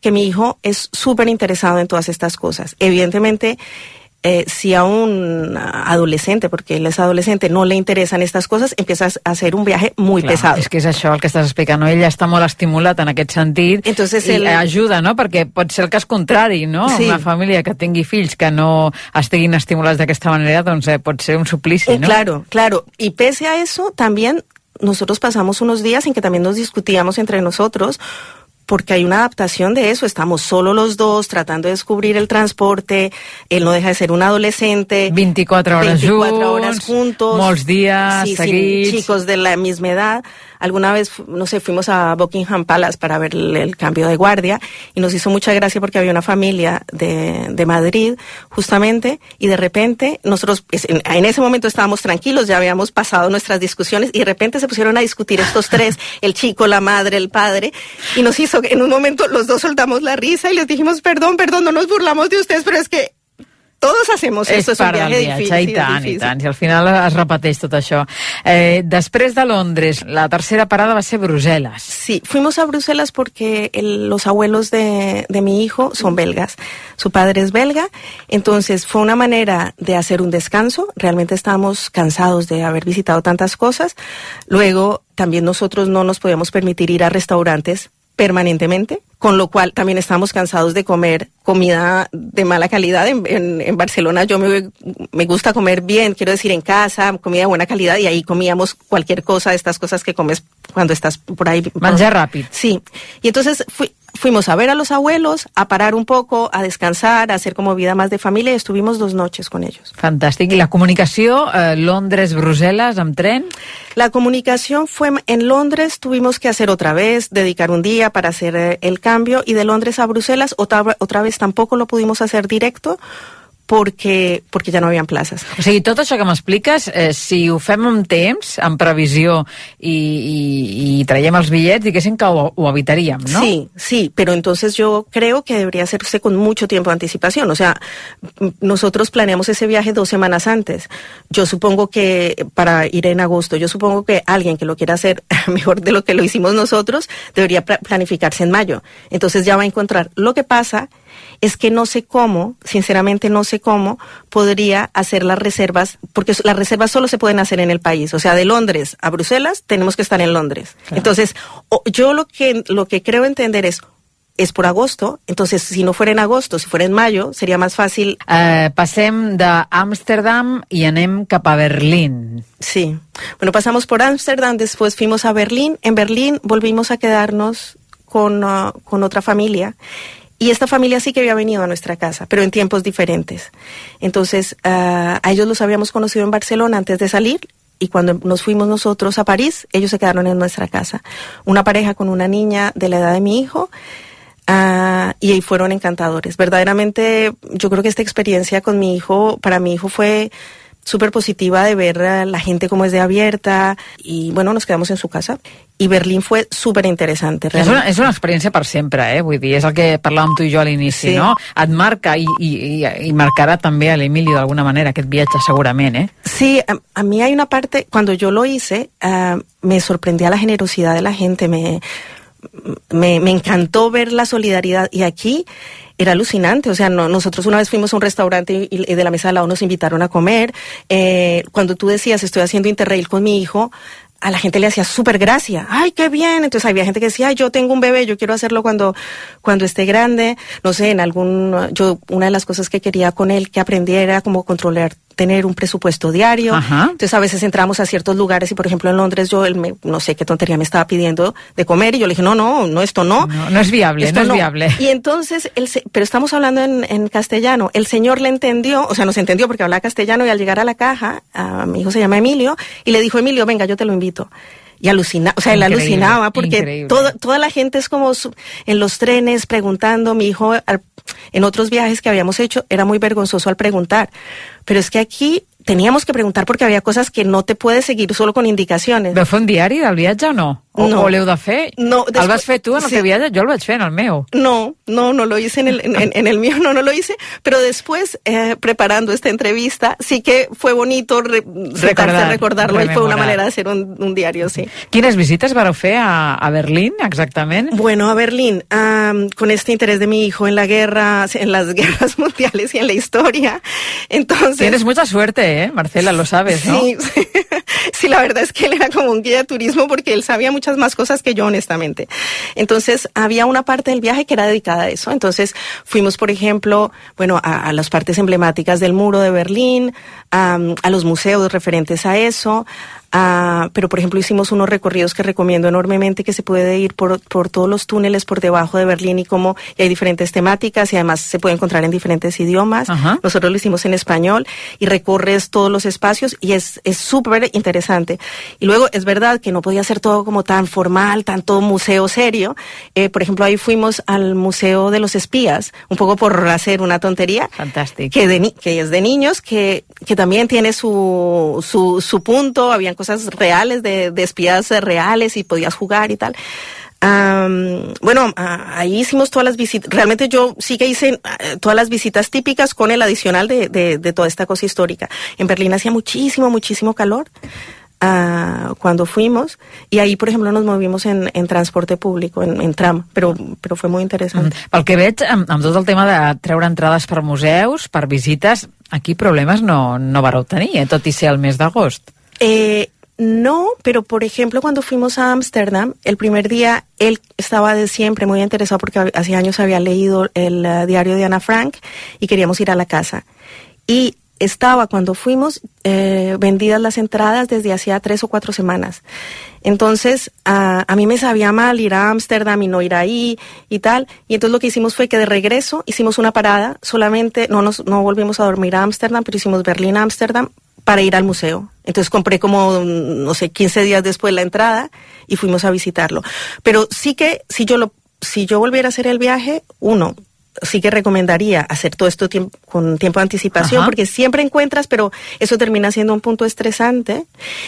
[SPEAKER 7] que mi hijo es súper interesado en todas estas cosas. Evidentemente, eh, si a un adolescente, porque él es adolescente, no le interesan estas cosas, empiezas a hacer un viaje muy
[SPEAKER 6] Clar,
[SPEAKER 7] pesado.
[SPEAKER 6] És que és això el que estàs explicant, no? Ell està molt estimulat en aquest sentit
[SPEAKER 7] Entonces
[SPEAKER 6] i
[SPEAKER 7] el-
[SPEAKER 6] ajuda, no? Perquè pot ser el cas contrari, no?
[SPEAKER 7] Sí.
[SPEAKER 6] Una família que tingui fills que no estiguin estimulats d'aquesta manera, doncs eh, pot ser un suplici,
[SPEAKER 7] Eh,
[SPEAKER 6] no?
[SPEAKER 7] Claro, claro. Y pese a eso, también nosotros pasamos unos días en que también nos discutíamos entre nosotros porque hay una adaptación de eso. Estamos solo los dos tratando de descubrir el transporte. Él no deja de ser un adolescente.
[SPEAKER 6] 24 hores
[SPEAKER 7] 24
[SPEAKER 6] junts,
[SPEAKER 7] horas juntos.
[SPEAKER 6] molts dies
[SPEAKER 7] Sí, sí, chicos de la misma edad. Alguna vez, no sé, fuimos a Buckingham Palace para ver el, el cambio de guardia y nos hizo mucha gracia porque había una familia de, de Madrid, justamente, y de repente nosotros, en, en ese momento estábamos tranquilos, ya habíamos pasado nuestras discusiones y de repente se pusieron a discutir estos tres, [laughs] el chico, la madre, el padre, y nos hizo, que en un momento los dos soltamos la risa y les dijimos, perdón, perdón, no nos burlamos de ustedes, pero es que todos hacemos
[SPEAKER 6] és
[SPEAKER 7] esto, es un
[SPEAKER 6] viatge,
[SPEAKER 7] difícil.
[SPEAKER 6] i tant, i
[SPEAKER 7] difícil.
[SPEAKER 6] tant. I al final es repeteix tot això. Eh, després de Londres, la tercera parada va ser Brussel·les.
[SPEAKER 7] Sí, fuimos a Bruselas porque el- los abuelos de, de mi hijo son belgas. Su padre es belga. Entonces fue una manera de hacer un descanso. Realmente estábamos cansados de haber visitado tantas cosas. Luego también nosotros no nos podíamos permitir ir a restaurantes permanentemente, con lo cual también estábamos cansados de comer comida de mala calidad. En, en- en Barcelona yo me, me gusta comer bien, quiero decir en casa, comida de buena calidad y ahí comíamos cualquier cosa, estas cosas que comes cuando estás por ahí.
[SPEAKER 6] Menjar ràpid.
[SPEAKER 7] Sí, y entonces fui- fuimos a ver a los abuelos, a parar un poco, a descansar, a hacer como vida más de familia y estuvimos dos noches con ellos.
[SPEAKER 6] Fantàstic. I la comunicació, eh, Londres-Brussel·les, amb tren?
[SPEAKER 7] La comunicación fue en Londres, tuvimos que hacer otra vez, dedicar un día para hacer eh, el cambio y de Londres a Bruselas otra, otra vez tampoco lo pudimos hacer directo porque, porque ya no habían plazas.
[SPEAKER 6] O sigui, tot això que m'expliques, eh, si ho fem amb temps, amb previsió, i, i, i traiem els bitllets, diguéssim que ho, ho evitaríem, no?
[SPEAKER 7] Sí, sí, pero entonces yo creo que debería hacerse con mucho tiempo de anticipación. O sea, nosotros planeamos ese viaje dos semanas antes. Yo supongo que para ir en agosto, yo supongo que alguien que lo quiera hacer [laughs] mejor de lo que lo hicimos nosotros debería pla- planificarse en mayo. Entonces ya va a encontrar. Lo que pasa es que no sé cómo, sinceramente no sé cómo podría hacer las reservas, porque las reservas solo se pueden hacer en el país. O sea, de Londres a Bruselas tenemos que estar en Londres. Entonces, yo lo que, lo que creo entender es, es por agosto, entonces si no fuera en agosto, si fuera en mayo, sería más fácil.
[SPEAKER 6] Eh, passem d'Amsterdam i anem cap a Berlín.
[SPEAKER 7] Sí. Bueno, pasamos por Ámsterdam, después fuimos a Berlín. En Berlín volvimos a quedarnos con, ah, con otra familia. Y esta familia sí que había venido a nuestra casa, pero en tiempos diferentes. Entonces, ah, a ellos los habíamos conocido en Barcelona antes de salir y cuando nos fuimos nosotros a París, ellos se quedaron en nuestra casa. Una pareja con una niña de la edad de mi hijo. Ah, y ahí fueron encantadores. Verdaderamente, yo creo que esta experiencia con mi hijo, para mi hijo fue súper positiva de ver la gente como es de abierta y bueno, nos quedamos en su casa i Berlín fue súper interesante.
[SPEAKER 6] És una, és una experiència per sempre, eh? Vull dir, és el que parlàvem tu i jo a l'inici,
[SPEAKER 7] Sí.
[SPEAKER 6] no? Et marca i, i, i, i marcarà també a l'Emili d'alguna manera aquest viatge segurament, eh?
[SPEAKER 7] Sí, a, a mí hay una parte, cuando yo lo hice, ah, me sorprendía la generosidad de la gente, me, me, me encantó ver la solidaridad y aquí era alucinante, o sea, no, nosotros una vez fuimos a un restaurante y, y de la mesa de lado nos invitaron a comer, eh, cuando tú decías estoy haciendo interrail con mi hijo, a la gente le hacía súper gracia, ay, qué bien, entonces había gente que decía, ay, yo tengo un bebé, yo quiero hacerlo cuando, cuando esté grande, no sé, en algún, yo, una de las cosas que quería con él que aprendiera era como controlar, tener un presupuesto diario,
[SPEAKER 6] Ajá.
[SPEAKER 7] entonces a veces entramos a ciertos lugares y por ejemplo en Londres yo, él me- no sé qué tontería me estaba pidiendo de comer y yo le dije, no, no, no, esto no.
[SPEAKER 6] No, no és viable,
[SPEAKER 7] Esto
[SPEAKER 6] no és viable.
[SPEAKER 7] Y entonces, el se- pero estamos hablando en, en castellano. El señor le entendió, o sea, nos entendió porque hablaba castellano y al llegar a la caja, a mi hijo se llama Emilio, y le dijo, Emilio, venga, yo te lo invito. Y alucina, o sea, él alucinaba porque toda, toda la gente es como su- en los trenes preguntando, mi hijo al- en otros viajes que habíamos hecho era muy vergonzoso al preguntar, pero es que aquí teníamos que preguntar porque había cosas que no te puedes seguir solo con indicaciones.
[SPEAKER 6] Fer un diari del viatge o no? O,
[SPEAKER 7] No.
[SPEAKER 6] o l'heu de fer?
[SPEAKER 7] No,
[SPEAKER 6] el
[SPEAKER 7] després-
[SPEAKER 6] vas fer tu en el
[SPEAKER 7] sí.
[SPEAKER 6] teu viatge? Jo el vaig fer en el meu.
[SPEAKER 7] No, no, no lo hice en el, en, en- el mío, no, no lo hice, pero después, eh, preparando esta entrevista, sí que fue bonito re-
[SPEAKER 6] Recordar,
[SPEAKER 7] a recordarlo y fue una manera de hacer un, un diario, sí.
[SPEAKER 6] Quines visites vareu fer a, a Berlín, exactament?
[SPEAKER 7] Bueno, a Berlín, am, con este interés de mi hijo en la guerra, en las [laughs] guerras mundiales y en la historia, entonces...
[SPEAKER 6] Tienes mucha suerte, ¿eh? Marcela, lo sabes, ¿no?
[SPEAKER 7] Sí, sí. [laughs] Sí, la verdad es que él era como un guía de turismo porque él sabía muchas más cosas que yo, honestamente. Entonces, había una parte del viaje que era dedicada a eso. Entonces, fuimos, por ejemplo, bueno, a, las partes emblemáticas del muro de Berlín, a los museos referentes a eso. A- pero, por ejemplo, hicimos unos recorridos que recomiendo enormemente que se puede ir por, por todos los túneles por debajo de Berlín y cómo y hay diferentes temáticas y además se puede encontrar en diferentes idiomas.
[SPEAKER 6] Ajá.
[SPEAKER 7] Nosotros lo hicimos en español y recorres todos los espacios y es es súper interesante. Y luego es verdad que no podía ser todo como tan formal, tanto museo serio. Eh, por ejemplo, ahí fuimos al Museo de los Espías, un poco por hacer una tontería.
[SPEAKER 6] Fantàstic.
[SPEAKER 7] Que, de ni- que es de niños, que, que también tiene su, su, su punto. Habían cosas reales de, de espías reales y podías jugar y tal. Am, bueno, a- ahí hicimos todas las visitas. Realmente yo sí que hice eh, todas las visitas típicas con el adicional de, de, de toda esta cosa histórica. En Berlín hacía muchísimo, muchísimo calor ah, cuando fuimos y ahí, por ejemplo, nos movimos en, en transporte público, en, en tram, pero, pero fue muy interesante.
[SPEAKER 6] Pel que veig, amb, amb tot el tema de treure entrades per museus, per visites, aquí problemes no, no vareu tenir, eh, tot i ser el mes d'agost.
[SPEAKER 7] Eh, no, pero por ejemplo, cuando fuimos a Ámsterdam, el primer día él estaba de siempre muy interesado porque hace años había leído el eh, diario de Ana Frank y queríamos ir a la casa. Y estaba cuando fuimos eh, vendidas las entradas desde hacía tres o cuatro semanas. Entonces, a, a mí me sabía mal ir a Ámsterdam y no ir ahí y tal. Y entonces lo que hicimos fue que de regreso hicimos una parada, solamente no nos no volvimos a dormir a Ámsterdam, pero hicimos Berlín-Ámsterdam para ir al museo. Entonces compré como, no sé, 15 días después la entrada y fuimos a visitarlo. Pero sí que, si yo lo, si yo volviera a hacer el viaje, uno, sí que recomendaría hacer todo esto con tiempo de anticipación,
[SPEAKER 6] Ajá.
[SPEAKER 7] porque siempre encuentras, pero eso termina siendo un punto estresante.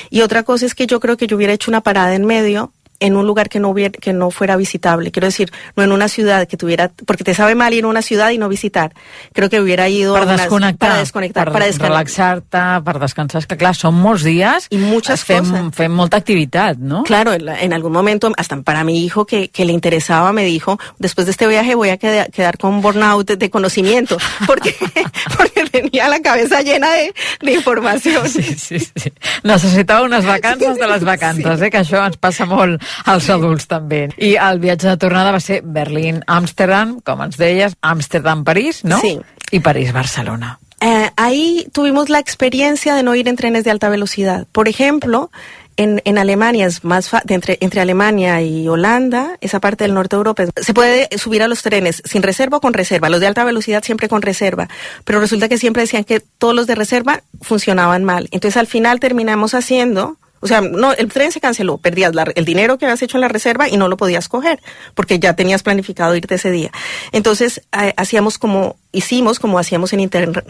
[SPEAKER 7] Y otra cosa es que yo creo que yo hubiera hecho una parada en medio en un lugar que no hubiera, que no fuera visitable. Quiero decir, no en una ciudad que tuviera, porque te sabe mal ir a una ciudad y no visitar. Creo que hubiera ido
[SPEAKER 6] Per
[SPEAKER 7] a unas-
[SPEAKER 6] desconnectar,
[SPEAKER 7] para desconectar,
[SPEAKER 6] per
[SPEAKER 7] para descansar.
[SPEAKER 6] relaxar-te, per descansar. És que, clar, són molts dies
[SPEAKER 7] I muchas
[SPEAKER 6] fem,
[SPEAKER 7] cosas.
[SPEAKER 6] fem molta activitat, no?
[SPEAKER 7] Claro, en, en algún momento, hasta para mi hijo que, que le interesaba, me dijo, después de este viaje voy a queda- quedar con burnout de, de conocimiento, [laughs] porque, [laughs] porque tenía la cabeza llena de, de información.
[SPEAKER 6] Sí, sí, sí. Necessitava unes vacances de les [laughs] vacances, eh? que això ens passa molt als adults també. I el viatge de tornada va ser Berlín-Amsterdam, com ens deies, Amsterdam-París, no?
[SPEAKER 7] Sí.
[SPEAKER 6] I París-Barcelona.
[SPEAKER 7] Eh, ahí tuvimos la experiencia de no ir en trenes de alta velocidad. Por ejemplo, en, en Alemania es más fa- entre, entre Alemania y Holanda, esa parte del norte de Europa, se puede subir a los trenes sin reserva o con reserva. Los de alta velocidad siempre con reserva. Pero resulta que siempre decían que todos los de reserva funcionaban mal. Entonces al final terminamos haciendo O sea, no, el tren se canceló, perdías la- el dinero que habías hecho en la reserva y no lo podías coger porque ya tenías planificado irte ese día. Entonces, hacíamos como, hicimos como hacíamos en, Inter-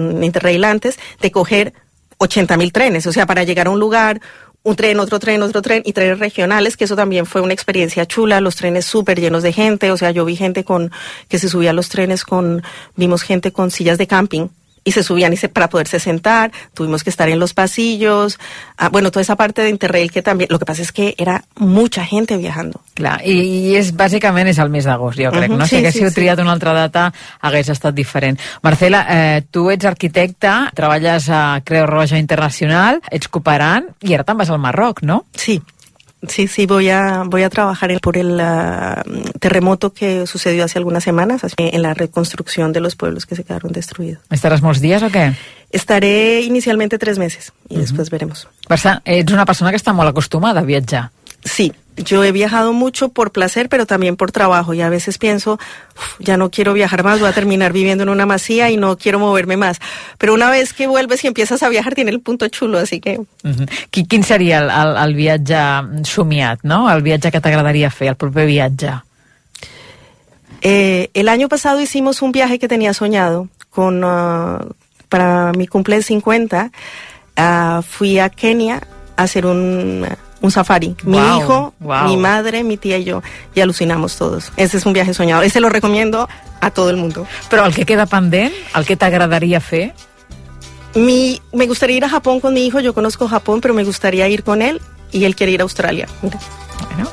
[SPEAKER 7] antes, de coger 80 mil trenes, o sea, para llegar a un lugar, un tren, otro tren, otro tren y trenes regionales, que eso también fue una experiencia chula, los trenes súper llenos de gente, o sea, yo vi gente con, que se subía a los trenes con, vimos gente con sillas de camping y se subían y se, para poderse sentar, tuvimos que estar en los pasillos, ah, bueno, toda esa parte de Interrail que también, lo que pasa es que era mucha gente viajando.
[SPEAKER 6] Clar, i, i és, bàsicament és el mes d'agost, jo crec,
[SPEAKER 7] Mhm,
[SPEAKER 6] no?
[SPEAKER 7] sí,
[SPEAKER 6] si haguéssiu
[SPEAKER 7] sí, sí.
[SPEAKER 6] triat una altra data, hagués estat diferent. Marcela, eh, tu ets arquitecta, treballes a Creu Roja Internacional, ets cooperant, i ara te'n vas al Marroc, no?
[SPEAKER 7] Sí, sí, sí, voy a, voy a trabajar por el ah, terremoto que sucedió hace algunas semanas, en la reconstrucción de los pueblos que se quedaron destruidos.
[SPEAKER 6] Estaràs molts dies o què?
[SPEAKER 7] Estaré inicialmente tres meses y después veremos.
[SPEAKER 6] Tant, ets una persona que està molt acostumada a viatjar.
[SPEAKER 7] Sí, yo he viajado mucho por placer, pero también por trabajo. Y a veces pienso, "Uf, ya no quiero viajar más, voy a terminar viviendo en una masía y no quiero moverme más. Pero una vez que vuelves y empiezas a viajar, tiene el punto chulo, así que
[SPEAKER 6] Uh -huh. Qui, quin seria el, el, el viatge somiat, no? El viatge que t'agradaria fer, el proper viatge?
[SPEAKER 7] Eh, el año pasado hicimos un viaje que tenía soñado con ah, para mi cumple de 50. ah, fui a Kenia a hacer un, un safari. Mi hijo, mi madre, mi tía y yo. Y alucinamos todos. Ese es un viaje soñado. Ese lo recomiendo a todo el mundo.
[SPEAKER 6] Però el que queda pendent, el que t'agradaria fer,
[SPEAKER 7] Mi, me gustaría ir a Japón con mi hijo. Yo conozco Japón, pero me gustaría ir con él. Y él quiere ir a Australia. Mira.
[SPEAKER 6] bueno,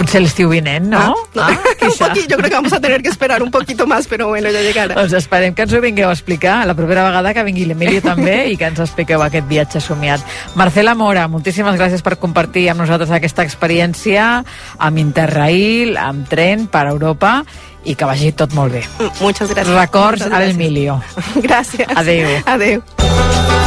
[SPEAKER 6] potser l'estiu vinent, no?
[SPEAKER 7] Ah.
[SPEAKER 6] Ah, qui
[SPEAKER 7] Un
[SPEAKER 6] sap?
[SPEAKER 7] poquito, yo creo que vamos a tener que esperar un poquito más, pero bueno, ya llegará.
[SPEAKER 6] Doncs esperem que ens ho vingueu a explicar la propera vegada que vingui l'Emilio també i que ens expliqueu aquest viatge somiat. Marcela Mora, moltíssimes gràcies per compartir amb nosaltres aquesta experiència amb Interrail, amb tren per Europa i que vagi tot molt bé.
[SPEAKER 7] Muchas gracias.
[SPEAKER 6] Records
[SPEAKER 7] Muchas
[SPEAKER 6] a
[SPEAKER 7] gracias.
[SPEAKER 6] l'Emilio. [laughs]
[SPEAKER 7] Gracias.
[SPEAKER 6] Adeu.
[SPEAKER 7] Adeu.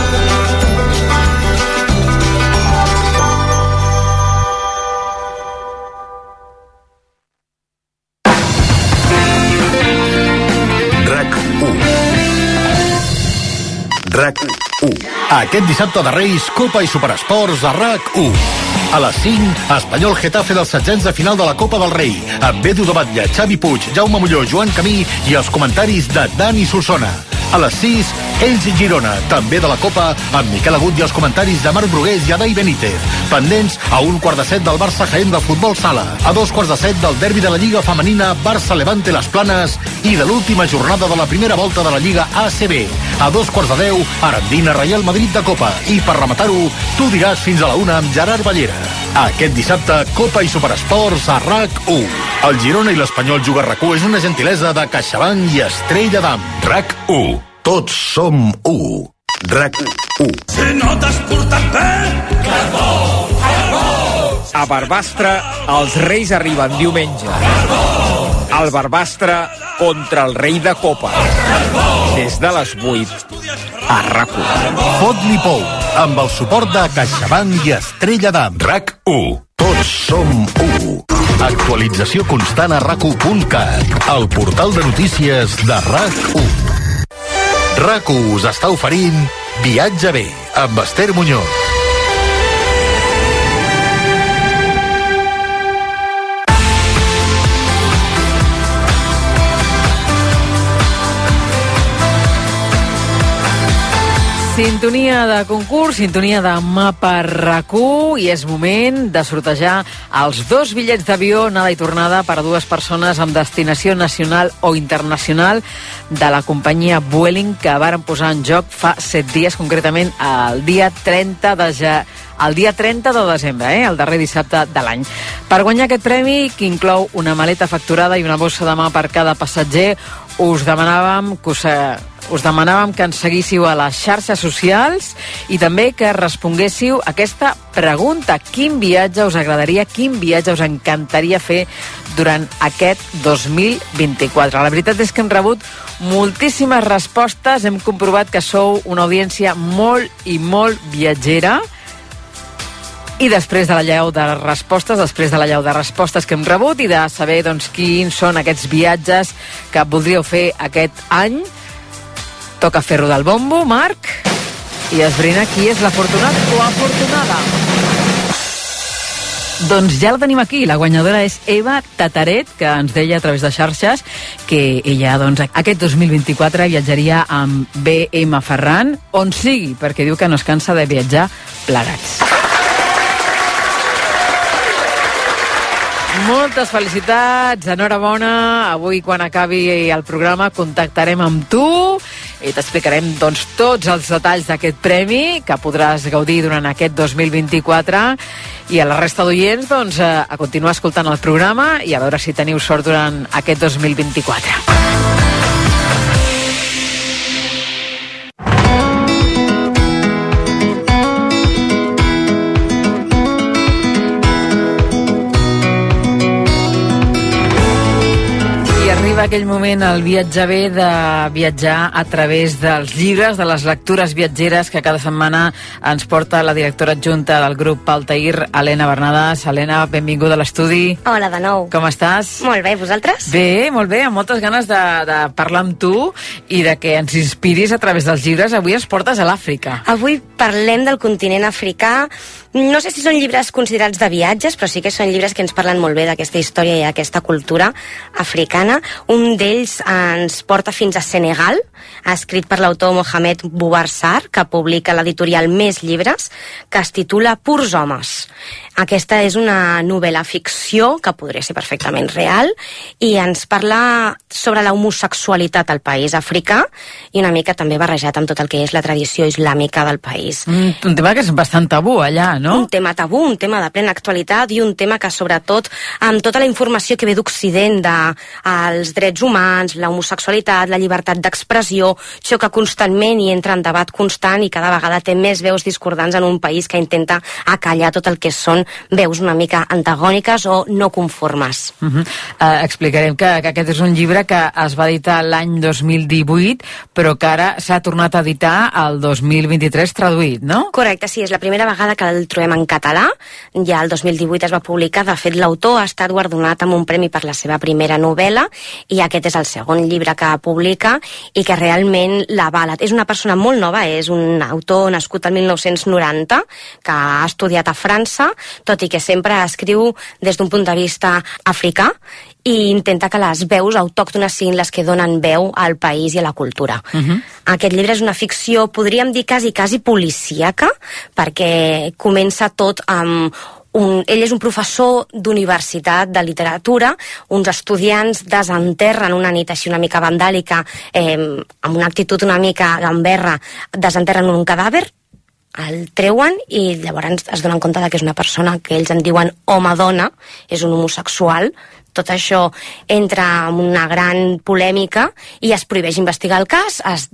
[SPEAKER 1] RAC1. Aquest dissabte de Reis, Copa i Superesports a RAC1. A les 5, Espanyol Getafe dels setzents de final de la Copa del Rei, amb Edu de Batlle, Xavi Puig, Jaume Molló, Joan Camí i els comentaris de Dani Solsona. A les 6, Ells i Girona, també de la Copa, amb Miquel Agut i els comentaris de Marc Brugués i Adai Benítez. Pendents a un quart de set del Barça Jaén de Futbol Sala, a dos quarts de set del derbi de la Lliga Femenina Barça-Levante Les Planes i de l'última jornada de la primera volta de la Lliga ACB. A dos quarts de deu, Arandina Real Madrid de Copa. I per rematar-ho, tu diràs fins a la una amb Gerard Ballera. Aquest dissabte, Copa i Superesports a RAC1. El Girona i l'Espanyol Juga RAC1 és una gentilesa de CaixaBank i Estrella d'Am. RAC1. Tots som u. RAC1.
[SPEAKER 8] Si no t'has portat bé,
[SPEAKER 9] A Barbastre, els Reis arriben diumenge. El Barbastre contra el rei de Copa. Des de les 8 a rac
[SPEAKER 1] Fot-li pou, amb el suport de CaixaBank i Estrella d'Am. RAC1. Tots som u. Actualització constant a rac1.cat, el portal de notícies de RAC1. RAC1 us està oferint Viatge bé, amb Esther Muñoz.
[SPEAKER 6] Sintonia de concurs, sintonia de mapa RAC1 i és moment de sortejar els dos bitllets d'avió anada i tornada per a dues persones amb destinació nacional o internacional de la companyia Vueling que varen posar en joc fa set dies, concretament el dia 30 de ja el dia 30 de desembre, eh, el darrer dissabte de l'any. Per guanyar aquest premi, que inclou una maleta facturada i una bossa de mà per cada passatger, us demanàvem que us, eh, us demanàvem que ens seguíssiu a les xarxes socials i també que responguéssiu aquesta pregunta. Quin viatge us agradaria, quin viatge us encantaria fer durant aquest 2024? La veritat és que hem rebut moltíssimes respostes. Hem comprovat que sou una audiència molt i molt viatgera. I després de la llau de respostes, després de la llau de respostes que hem rebut i de saber doncs, quins són aquests viatges que voldríeu fer aquest any, toca fer rodar el bombo, Marc, i esbrinar qui és l'afortunat o afortunada. Doncs ja la tenim aquí. La guanyadora és Eva Tataret, que ens deia a través de xarxes que ella doncs, aquest 2024 viatjaria amb BM Ferran on sigui, perquè diu que no es cansa de viatjar plegats. Moltes felicitats, enhorabona. Avui, quan acabi el programa, contactarem amb tu i t'explicarem doncs, tots els detalls d'aquest premi que podràs gaudir durant aquest 2024 i a la resta d'oients doncs, a continuar escoltant el programa i a veure si teniu sort durant aquest 2024. Arriba aquell moment el viatge bé de viatjar a través dels llibres, de les lectures viatgeres que cada setmana ens porta la directora adjunta del grup Paltair, Helena Bernades. Helena, benvinguda a l'estudi.
[SPEAKER 10] Hola, de nou.
[SPEAKER 6] Com estàs?
[SPEAKER 10] Molt bé, vosaltres?
[SPEAKER 6] Bé, molt bé, amb moltes ganes de, de parlar amb tu i de que ens inspiris a través dels llibres. Avui ens portes a l'Àfrica.
[SPEAKER 10] Avui parlem del continent africà. No sé si són llibres considerats de viatges, però sí que són llibres que ens parlen molt bé d'aquesta història i aquesta cultura africana. Un d'ells ens porta fins a Senegal, escrit per l'autor Mohamed Boubarsar, que publica l'editorial Més Llibres, que es titula Purs Homes. Aquesta és una novel·la ficció que podria ser perfectament real i ens parla sobre la homosexualitat al país africà i una mica també barrejat amb tot el que és la tradició islàmica del país.
[SPEAKER 6] Mm, un tema que és bastant tabú allà, no?
[SPEAKER 10] Un tema tabú, un tema de plena actualitat i un tema que sobretot amb tota la informació que ve d'Occident dels drets humans, la homosexualitat, la llibertat d'expressió, xoca constantment i entra en debat constant i cada vegada té més veus discordants en un país que intenta acallar tot el que són veus una mica antagòniques o no conformes.
[SPEAKER 6] Uh -huh. uh, explicarem que, que aquest és un llibre que es va editar l'any 2018, però que ara s'ha tornat a editar el 2023 traduït, no?
[SPEAKER 10] Correcte, sí, és la primera vegada que el trobem en català. Ja el 2018 es va publicar, de fet l'autor ha estat guardonat amb un premi per la seva primera novel·la i aquest és el segon llibre que publica i que realment l'avala. És una persona molt nova, és un autor nascut el 1990 que ha estudiat a França, tot i que sempre escriu des d'un punt de vista africà i intenta que les veus autòctones siguin les que donen veu al país i a la cultura. Uh -huh. Aquest llibre és una ficció, podríem dir quasi, quasi policíaca, perquè comença tot amb un, ell és un professor d'universitat de literatura, uns estudiants desenterren una nit així una mica vandàlica, eh, amb una actitud una mica gamberra, desenterren un cadàver, el treuen i llavors es donen compte que és una persona que ells en diuen home-dona, és un homosexual, tot això entra en una gran polèmica i es prohibeix investigar el cas, es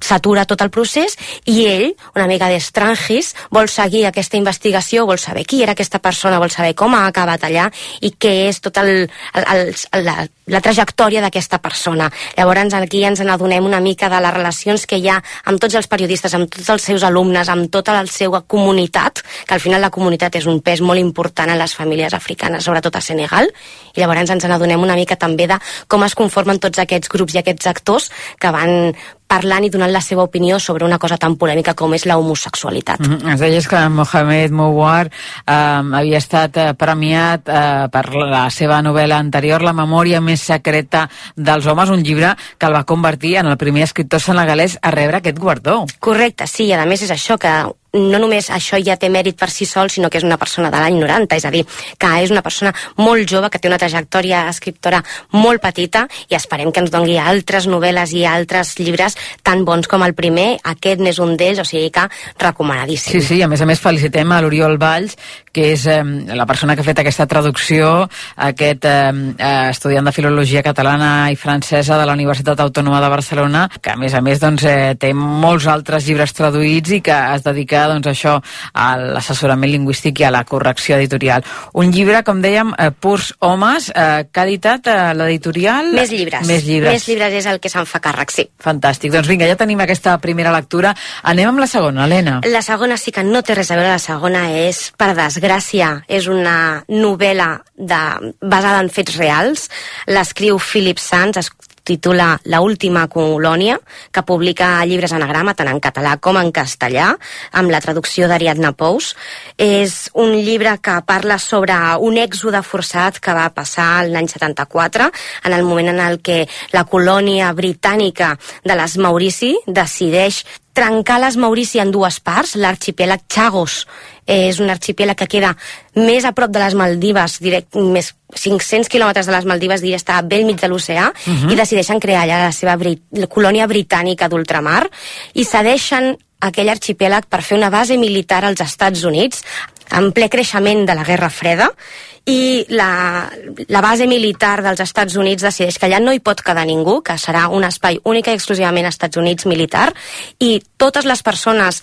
[SPEAKER 10] s'atura tot el procés i ell, una mica d'estrangis, vol seguir aquesta investigació, vol saber qui era aquesta persona, vol saber com ha acabat allà i què és tot el, el, el, la, la trajectòria d'aquesta persona. Llavors aquí ens n'adonem una mica de les relacions que hi ha amb tots els periodistes, amb tots els seus alumnes, amb tota la seva comunitat, que al final la comunitat és un pes molt important en les famílies africanes, sobretot a Senegal, i llavors ens n'adonem una mica també de com es conformen tots aquests grups i aquests actors que van parlant i donant la seva opinió sobre una cosa tan polèmica com és la homosexualitat. Mm
[SPEAKER 6] -hmm. Es deies que Mohamed Mouar eh, havia estat eh, premiat eh, per la seva novel·la anterior, La memòria més secreta dels homes, un llibre que el va convertir en el primer escriptor senegalès a rebre aquest guardó.
[SPEAKER 10] Correcte, sí, i a més és això, que no només això ja té mèrit per si sol, sinó que és una persona de l'any 90, és a dir, que és una persona molt jove, que té una trajectòria escriptora molt petita, i esperem que ens dongui altres novel·les i altres llibres tan bons com el primer, aquest n'és un d'ells, o sigui que recomanadíssim.
[SPEAKER 6] Sí, sí, a més a més felicitem a l'Oriol Valls, que és eh, la persona que ha fet aquesta traducció, aquest eh, estudiant de Filologia Catalana i Francesa de la Universitat Autònoma de Barcelona, que a més a més doncs, eh, té molts altres llibres traduïts i que es dedica doncs, això a l'assessorament lingüístic i a la correcció editorial. Un llibre, com dèiem, eh, Purs Homes, eh, que ha editat eh, l'editorial...
[SPEAKER 10] Més llibres.
[SPEAKER 6] Més llibres.
[SPEAKER 10] Més llibres és el que se'n fa càrrec, sí.
[SPEAKER 6] Fantàstic. Doncs vinga, ja tenim aquesta primera lectura. Anem amb la segona, Helena.
[SPEAKER 10] La segona sí que no té res a veure, la segona és, per desgràcia, és una novel·la de, basada en fets reals. L'escriu Philip Sands, titula La última colònia, que publica llibres anagrama tant en català com en castellà, amb la traducció d'Ariadna Pous. És un llibre que parla sobre un èxode forçat que va passar l'any 74, en el moment en el que la colònia britànica de les Maurici decideix trencar les Maurici en dues parts, l'arxipèlag Chagos és un arxipèlag que queda més a prop de les Maldives, direct, més 500 quilòmetres de les Maldives, diria, està a bell mig de l'oceà, uh -huh. i decideixen crear allà la seva brit la colònia britànica d'ultramar, i cedeixen aquell arxipèlag per fer una base militar als Estats Units, en ple creixement de la Guerra Freda, i la, la base militar dels Estats Units decideix que allà no hi pot quedar ningú, que serà un espai únic i exclusivament Estats Units militar, i totes les persones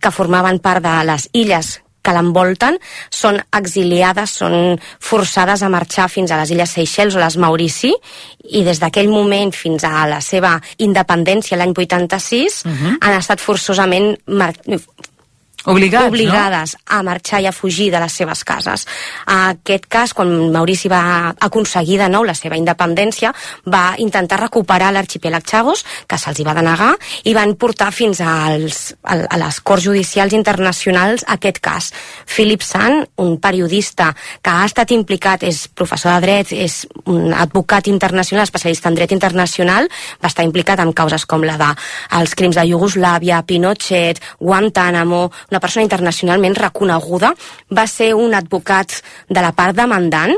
[SPEAKER 10] que formaven part de les illes que l'envolten són exiliades, són forçades a marxar fins a les illes Seychelles o les Maurici i des d'aquell moment fins a la seva independència l'any 86 uh -huh. han estat forçosament
[SPEAKER 6] Obligats,
[SPEAKER 10] obligades
[SPEAKER 6] no?
[SPEAKER 10] a marxar i a fugir de les seves cases. En aquest cas, quan Maurici va aconseguir de nou la seva independència, va intentar recuperar l'arxipèlag Chagos, que se'ls va denegar, i van portar fins als, a, a les Corts Judicials Internacionals aquest cas. Philip Sand, un periodista que ha estat implicat, és professor de dret, és un advocat internacional, especialista en dret internacional, va estar implicat en causes com la de els crims de Iugoslàvia, Pinochet, Guantánamo, una persona internacionalment reconeguda, va ser un advocat de la part demandant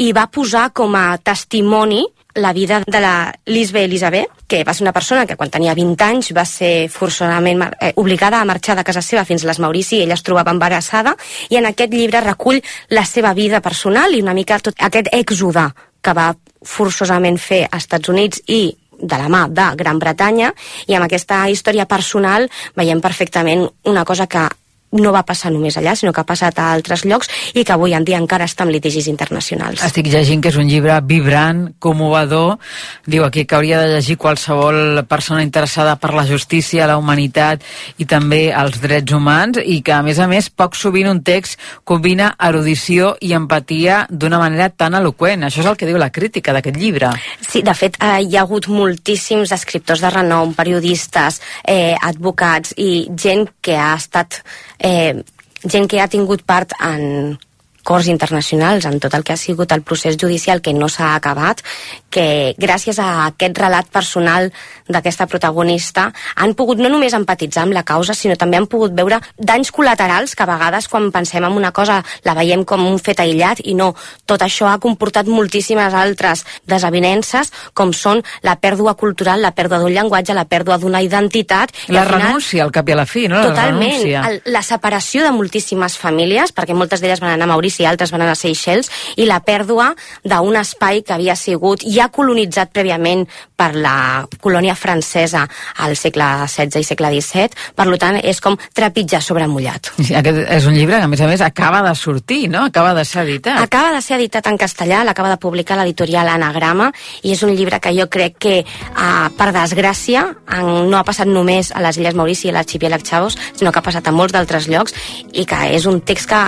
[SPEAKER 10] i va posar com a testimoni la vida de la Lisbe Elisabet, que va ser una persona que quan tenia 20 anys va ser forçosament eh, obligada a marxar de casa seva fins a les Maurici, ella es trobava embarassada, i en aquest llibre recull la seva vida personal i una mica tot aquest èxode que va forçosament fer als Estats Units i de la mà de Gran Bretanya i amb aquesta història personal veiem perfectament una cosa que no va passar només allà, sinó que ha passat a altres llocs i que avui en dia encara està en litigis internacionals.
[SPEAKER 6] Estic llegint que és un llibre vibrant, commovedor, diu aquí que hauria de llegir qualsevol persona interessada per la justícia, la humanitat i també els drets humans i que, a més a més, poc sovint un text combina erudició i empatia d'una manera tan eloquent. Això és el que diu la crítica d'aquest llibre.
[SPEAKER 10] Sí, de fet, eh, hi ha hagut moltíssims escriptors de renom, periodistes, eh, advocats i gent que ha estat eh, gent que ha tingut part en cors internacionals, en tot el que ha sigut el procés judicial que no s'ha acabat, que gràcies a aquest relat personal d'aquesta protagonista han pogut no només empatitzar amb la causa, sinó també han pogut veure danys col·laterals que a vegades quan pensem en una cosa la veiem com un fet aïllat i no, tot això ha comportat moltíssimes altres desavinences com són la pèrdua cultural, la pèrdua d'un llenguatge, la pèrdua d'una identitat.
[SPEAKER 6] I la final, renúncia, al cap i a la fi, no?
[SPEAKER 10] Totalment.
[SPEAKER 6] La,
[SPEAKER 10] el, la separació de moltíssimes famílies, perquè moltes d'elles van anar a Maurici i altres van anar a Seychelles, i la pèrdua d'un espai que havia sigut ja colonitzat prèviament per la colònia francesa al segle XVI i segle XVII, per tant és com trepitjar sobre mullat.
[SPEAKER 6] Aquest és un llibre que a més a més acaba de sortir, no? Acaba de ser editat.
[SPEAKER 10] Acaba de ser editat en castellà, l'acaba de publicar l'editorial Anagrama, i és un llibre que jo crec que, uh, per desgràcia, en, no ha passat només a les Illes Maurici i a l'arxipèlag Chavos, sinó que ha passat a molts d'altres llocs, i que és un text que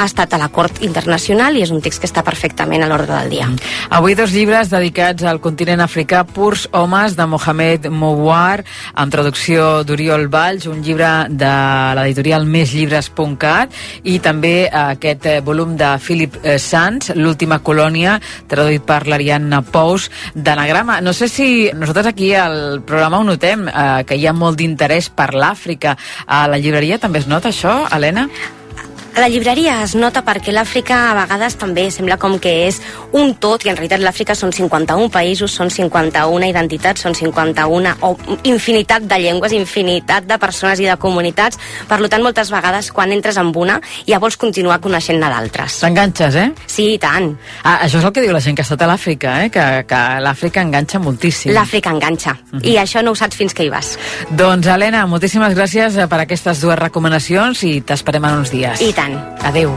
[SPEAKER 10] ha estat a la Cort Internacional i és un text que està perfectament a l'ordre del dia.
[SPEAKER 6] Avui dos llibres dedicats al continent africà, Purs Homes, de Mohamed Mouar, amb traducció d'Oriol Valls, un llibre de l'editorial mesllibres.cat i també aquest eh, volum de Philip eh, Sanz, L'última colònia, traduït per l'Ariadna Pous, d'anagrama. No sé si nosaltres aquí al programa ho notem, eh, que hi ha molt d'interès per l'Àfrica. A la llibreria també es nota això, Helena?
[SPEAKER 10] A la llibreria es nota perquè l'Àfrica a vegades també sembla com que és un tot, i en realitat l'Àfrica són 51 països, són 51 identitats, són 51 o infinitat de llengües, infinitat de persones i de comunitats. Per tant, moltes vegades quan entres en una ja vols continuar coneixent-ne d'altres.
[SPEAKER 6] T'enganxes, eh?
[SPEAKER 10] Sí, i tant.
[SPEAKER 6] Ah, això és el que diu la gent que ha estat a l'Àfrica, eh? que, que l'Àfrica enganxa moltíssim.
[SPEAKER 10] L'Àfrica enganxa, uh -huh. i això no ho saps fins que hi vas.
[SPEAKER 6] Doncs, Helena, moltíssimes gràcies eh, per aquestes dues recomanacions i t'esperem en uns dies.
[SPEAKER 10] I tant.
[SPEAKER 6] Adeu.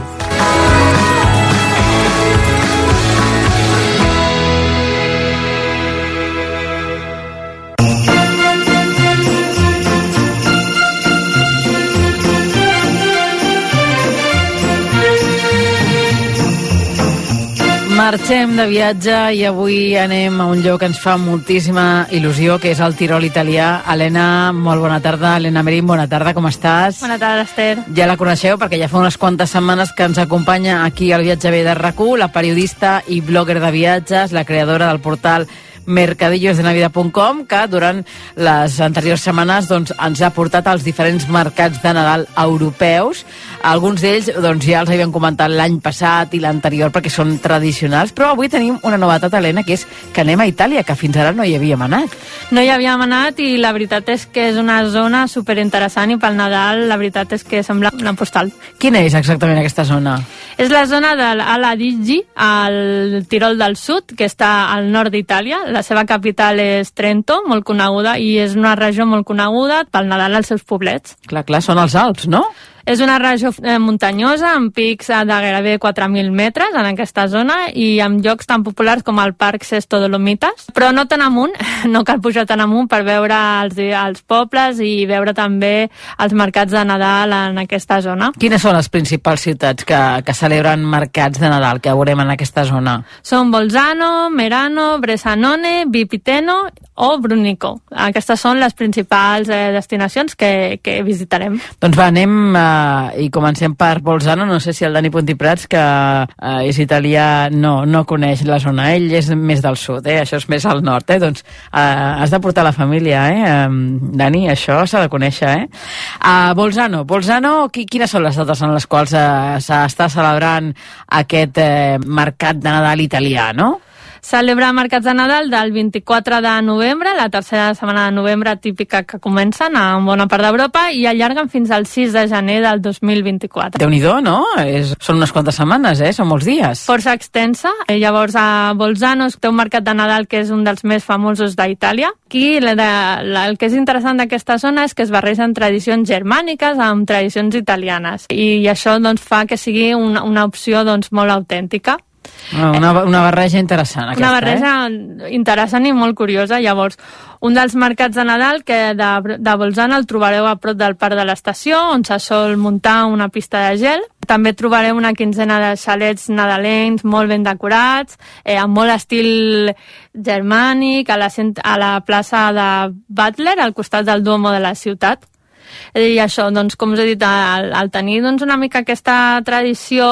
[SPEAKER 6] Marxem de viatge i avui anem a un lloc que ens fa moltíssima il·lusió, que és el Tirol italià. Helena, molt bona tarda. Helena Merín, bona tarda, com estàs?
[SPEAKER 11] Bona tarda, Esther.
[SPEAKER 6] Ja la coneixeu perquè ja fa unes quantes setmanes que ens acompanya aquí al Viatge B de rac la periodista i blogger de viatges, la creadora del portal mercadillosdenavida.com que durant les anteriors setmanes doncs, ens ha portat als diferents mercats de Nadal europeus. Alguns d'ells doncs, ja els havíem comentat l'any passat i l'anterior perquè són tradicionals, però avui tenim una novetat, Helena, que és que anem a Itàlia, que fins ara no hi havíem anat.
[SPEAKER 11] No hi havíem anat i la veritat és que és una zona superinteressant i pel Nadal la veritat és que sembla una postal.
[SPEAKER 6] Quina és exactament aquesta zona?
[SPEAKER 11] És la zona de l'Aladigi, al Tirol del Sud, que està al nord d'Itàlia. La seva capital és Trento, molt coneguda, i és una regió molt coneguda pel Nadal als seus poblets.
[SPEAKER 6] Clar, clar, són els Alps, no?
[SPEAKER 11] És una regió eh, muntanyosa amb pics de gairebé 4.000 metres en aquesta zona i amb llocs tan populars com el Parc Sesto Dolomites, però no tan amunt, [laughs] no cal pujar tan amunt per veure els, els pobles i veure també els mercats de Nadal en aquesta zona.
[SPEAKER 6] Quines són les principals ciutats que, que celebren mercats de Nadal que veurem en aquesta zona?
[SPEAKER 11] Són Bolzano, Merano, Bresanone, Vipiteno o Brunico. Aquestes són les principals eh, destinacions que, que visitarem.
[SPEAKER 6] Doncs va, anem eh, i comencem per Bolzano. No sé si el Dani Pontiprats, que eh, és italià, no, no coneix la zona. Ell és més del sud, eh? això és més al nord. Eh? Doncs eh, has de portar la família, eh? eh Dani, això s'ha de conèixer. Eh? A Bolzano, Bolzano qui, quines són les dates en les quals eh, s'està celebrant aquest eh, mercat de Nadal italià, no?
[SPEAKER 11] Celebra mercats de Nadal del 24 de novembre, la tercera setmana de novembre típica que comencen a bona part d'Europa i allarguen fins al 6 de gener del 2024.
[SPEAKER 6] déu nhi no? És, són unes quantes setmanes, eh? Són molts dies.
[SPEAKER 11] Força extensa. I llavors a Bolzano té un mercat de Nadal que és un dels més famosos d'Itàlia. Aquí la, la, el que és interessant d'aquesta zona és que es barregen tradicions germàniques amb tradicions italianes i això doncs, fa que sigui una, una opció doncs, molt autèntica.
[SPEAKER 6] Ah, una, una barreja interessant, aquesta,
[SPEAKER 11] Una barreja eh? interessant i molt curiosa. Llavors, un dels mercats de Nadal que de, de Bolzano el trobareu a prop del parc de l'estació, on se sol muntar una pista de gel. També trobareu una quinzena de xalets nadalencs molt ben decorats, eh, amb molt estil germànic, a la, a la plaça de Butler, al costat del Duomo de la ciutat. I això, doncs, com us he dit, al, al tenir doncs, una mica aquesta tradició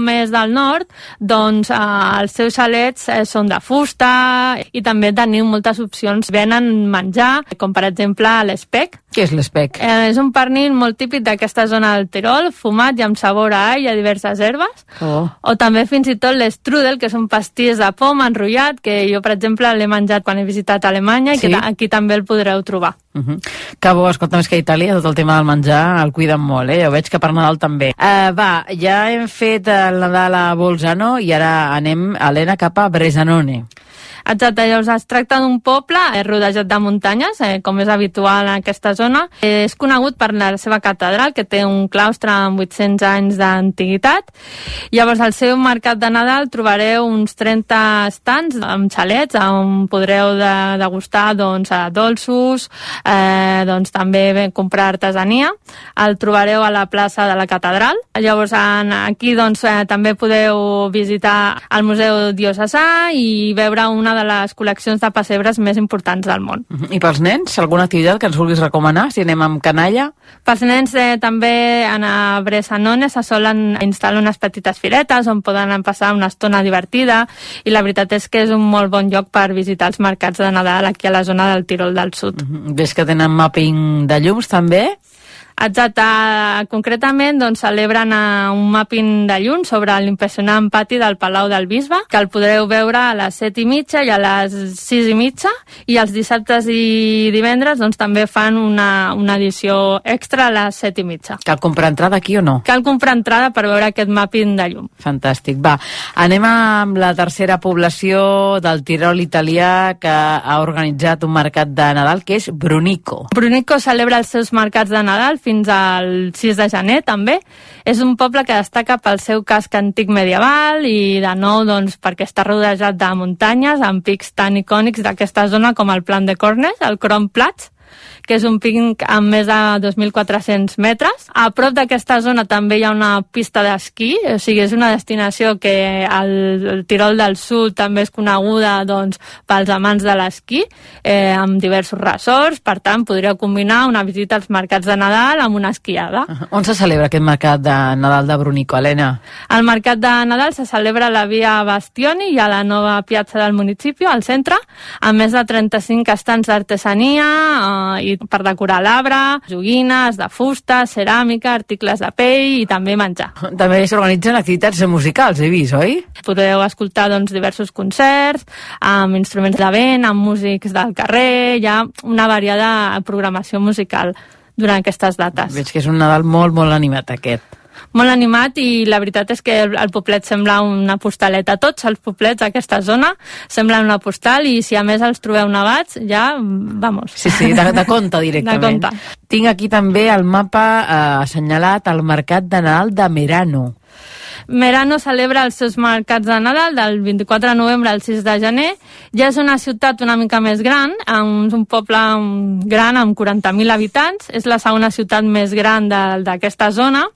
[SPEAKER 11] més del nord, doncs eh, els seus xalets eh, són de fusta i també teniu moltes opcions. Venen menjar, com per exemple l'espec.
[SPEAKER 6] Què és l'espec?
[SPEAKER 11] Eh, és un pernil molt típic d'aquesta zona del Tirol, fumat i amb sabor a all i a diverses herbes.
[SPEAKER 6] Oh.
[SPEAKER 11] O també fins i tot l'estrudel, que són pastís de pom enrotllat, que jo, per exemple, l'he menjat quan he visitat Alemanya sí? i que aquí també el podreu trobar.
[SPEAKER 6] Uh -huh. Que bo, escolta, més que a Itàlia tot el tema del menjar el cuiden molt, eh? Jo veig que per Nadal també. Uh, va, ja hem fet el Nadal a Bolzano i ara anem, Helena, cap a Bresanone.
[SPEAKER 11] Exacte, llavors es tracta d'un poble eh, rodejat de muntanyes, eh, com és habitual en aquesta zona. Eh, és conegut per la seva catedral, que té un claustre amb 800 anys d'antiguitat. Llavors, al seu mercat de Nadal trobareu uns 30 estants amb xalets on podreu de, degustar doncs, dolços, eh, doncs, també comprar artesania. El trobareu a la plaça de la catedral. Llavors, en, aquí doncs, eh, també podeu visitar el Museu Diocesà i veure una una de les col·leccions de pessebres més importants del món.
[SPEAKER 6] -huh. I pels nens, alguna activitat que ens vulguis recomanar, si anem amb canalla?
[SPEAKER 11] Pels nens eh, també a Bresanone se solen instal·lar unes petites firetes on poden passar una estona divertida i la veritat és que és un molt bon lloc per visitar els mercats de Nadal aquí a la zona del Tirol del Sud.
[SPEAKER 6] -huh. Ves que tenen mapping de llums també?
[SPEAKER 11] Exacte, concretament doncs, celebren un mapping de llum sobre l'impressionant pati del Palau del Bisbe, que el podreu veure a les 7 i mitja i a les 6 i mitja, i els dissabtes i divendres doncs, també fan una, una edició extra a les 7 i mitja.
[SPEAKER 6] Cal comprar entrada aquí o no?
[SPEAKER 11] Cal comprar entrada per veure aquest mapping de llum.
[SPEAKER 6] Fantàstic. Va, anem amb la tercera població del Tirol italià que ha organitzat un mercat de Nadal, que és Brunico.
[SPEAKER 11] Brunico celebra els seus mercats de Nadal fins fins al 6 de gener també. És un poble que destaca pel seu casc antic medieval i de nou doncs, perquè està rodejat de muntanyes amb pics tan icònics d'aquesta zona com el Plan de Cornes, el Crom Plats, que és un pic amb més de 2.400 metres. A prop d'aquesta zona també hi ha una pista d'esquí, o sigui, és una destinació que el, el Tirol del Sud també és coneguda doncs, pels amants de l'esquí, eh, amb diversos resorts, per tant, podria combinar una visita als mercats de Nadal amb una esquiada.
[SPEAKER 6] On se celebra aquest mercat de Nadal de Brunico, Helena?
[SPEAKER 11] El mercat de Nadal se celebra a la via Bastioni i a la nova piazza del municipi, al centre, amb més de 35 estants d'artesania eh, i per decorar l'arbre, joguines de fusta, ceràmica, articles de pell i també menjar.
[SPEAKER 6] També s'organitzen activitats musicals, he vist, oi?
[SPEAKER 11] Podeu escoltar doncs, diversos concerts amb instruments de vent, amb músics del carrer, hi ha una variada programació musical durant aquestes dates.
[SPEAKER 6] Veig que és un Nadal molt, molt animat aquest
[SPEAKER 11] molt animat i la veritat és que el, el poblet sembla una postaleta. Tots els poblets d'aquesta zona semblen una postal i si a més els trobeu nevats, ja, vamos.
[SPEAKER 6] Sí, sí, de, de compte [laughs] directament.
[SPEAKER 11] De compte.
[SPEAKER 6] Tinc aquí també el mapa eh, assenyalat al Mercat de Nadal de Merano.
[SPEAKER 11] Merano celebra els seus mercats de Nadal del 24 de novembre al 6 de gener. Ja és una ciutat una mica més gran, amb un poble gran amb 40.000 habitants. És la segona ciutat més gran d'aquesta zona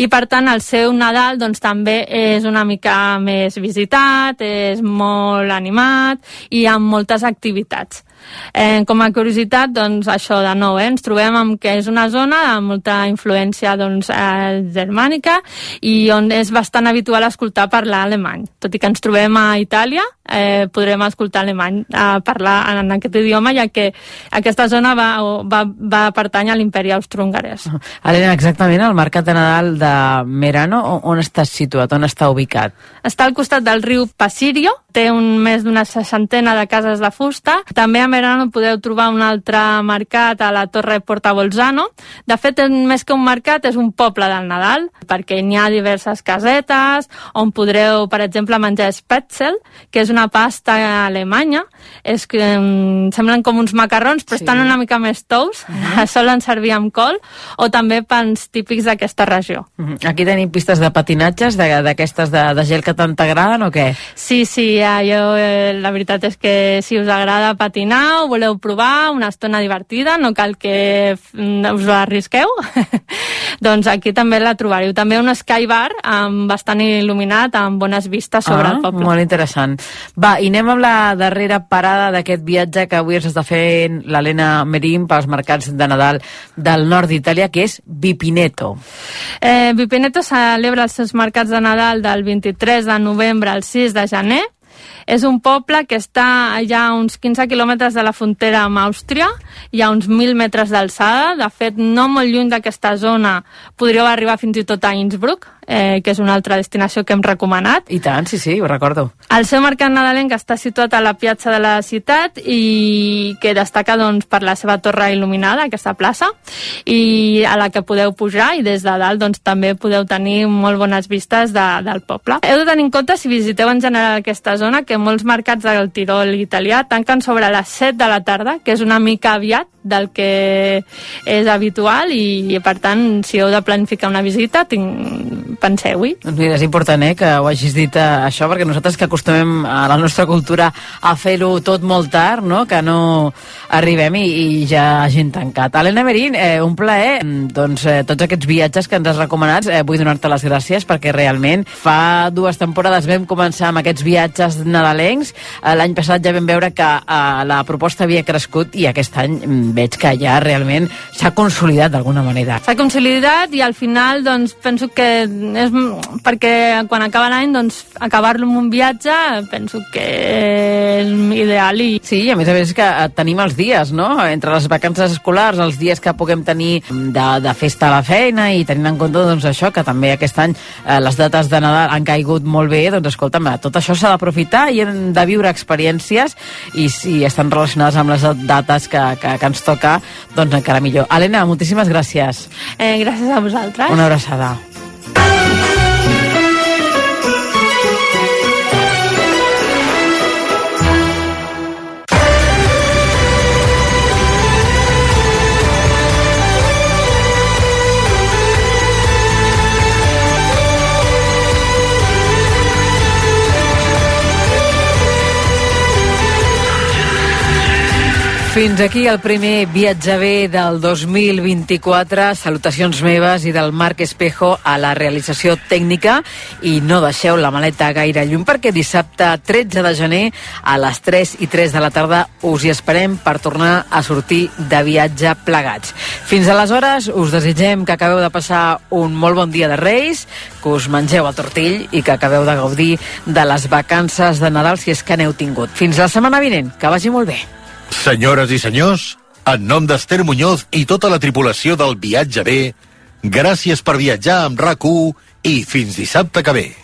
[SPEAKER 11] i per tant el seu Nadal doncs, també és una mica més visitat, és molt animat i amb moltes activitats. Eh, com a curiositat, doncs, això de nou, eh, ens trobem amb que és una zona amb molta influència doncs, eh, germànica i on és bastant habitual escoltar parlar alemany. Tot i que ens trobem a Itàlia, eh, podrem escoltar alemany eh, parlar en aquest idioma, ja que aquesta zona va, va, va pertany a l'imperi austro-hongarès.
[SPEAKER 6] Helena, exactament, el Mercat de Nadal de Merano, on està situat, on està ubicat?
[SPEAKER 11] Està al costat del riu Pasirio, té un, més d'una seixantena de cases de fusta. També a Merano podeu trobar un altre mercat a la Torre Porta Bolzano. De fet, més que un mercat, és un poble del Nadal, perquè n'hi ha diverses casetes on podreu, per exemple, menjar spetzel, que és una pasta alemanya. És que um, semblen com uns macarrons, però sí. estan una mica més tous. Uh [laughs] -huh. Solen servir amb col, o també pans típics d'aquesta regió.
[SPEAKER 6] Uh -huh. Aquí tenim pistes de patinatges, d'aquestes de, de, de gel que tant t'agraden o què?
[SPEAKER 11] Sí, sí, ja, jo, eh, la veritat és que si us agrada patinar o voleu provar una estona divertida, no cal que mm, us arrisqueu, [laughs] doncs aquí també la trobareu. També un sky bar amb bastant il·luminat, amb bones vistes sobre
[SPEAKER 6] ah,
[SPEAKER 11] el poble.
[SPEAKER 6] Molt interessant. Va, i anem amb la darrera parada d'aquest viatge que avui ens està fent l'Helena Merim pels mercats de Nadal del nord d'Itàlia, que és Vipineto.
[SPEAKER 11] Eh, Vipineto celebra els seus mercats de Nadal del 23 de novembre al 6 de gener és un poble que està ja a uns 15 quilòmetres de la frontera amb Àustria, hi ha uns 1.000 metres d'alçada, de fet no molt lluny d'aquesta zona podríeu arribar fins i tot a Innsbruck, eh, que és una altra destinació que hem recomanat.
[SPEAKER 6] I tant, sí, sí, ho recordo.
[SPEAKER 11] El seu mercat nadalenc està situat a la piazza de la ciutat i que destaca doncs, per la seva torre il·luminada, aquesta plaça, i a la que podeu pujar i des de dalt doncs, també podeu tenir molt bones vistes de, del poble. Heu de tenir en compte, si visiteu en general aquesta zona, que molts mercats del Tirol italià tanquen sobre les 7 de la tarda, que és una mica aviat del que és habitual i, per tant, si heu de planificar una visita, penseu-hi.
[SPEAKER 6] Doncs mira, és important eh, que ho hagis dit eh, això, perquè nosaltres que acostumem a la nostra cultura a fer-ho tot molt tard, no? que no arribem i, i ja hagin tancat. Helena Merín, eh, un plaer. Doncs eh, tots aquests viatges que ens has recomanat, eh, vull donar-te les gràcies perquè realment fa dues temporades vam començar amb aquests viatges nadalencs. Eh, L'any passat ja vam veure que eh, la proposta havia crescut i aquest any mm, veig que ja realment s'ha consolidat d'alguna manera.
[SPEAKER 11] S'ha consolidat i al final doncs, penso que és perquè quan acaba l'any doncs, acabar-lo amb un viatge penso que és ideal. I...
[SPEAKER 6] Sí, a més a més que tenim els dies, no? Entre les vacances escolars, els dies que puguem tenir de, de festa a la feina i tenint en compte doncs, això, que també aquest any eh, les dates de Nadal han caigut molt bé, doncs escolta'm, tot això s'ha d'aprofitar i hem de viure experiències i si estan relacionades amb les dates que, que, que ens ens toca, doncs encara millor. Helena, moltíssimes gràcies.
[SPEAKER 11] Eh, gràcies a vosaltres.
[SPEAKER 6] Una abraçada. Fins aquí el primer viatge bé del 2024. Salutacions meves i del Marc Espejo a la realització tècnica i no deixeu la maleta gaire lluny perquè dissabte 13 de gener a les 3 i 3 de la tarda us hi esperem per tornar a sortir de viatge plegats. Fins aleshores us desitgem que acabeu de passar un molt bon dia de Reis, que us mengeu el tortill i que acabeu de gaudir de les vacances de Nadal si és que n'heu tingut. Fins la setmana vinent, que vagi molt bé.
[SPEAKER 1] Senyores i senyors, en nom d'Ester Muñoz i tota la tripulació del Viatge B, gràcies per viatjar amb rac i fins dissabte que ve.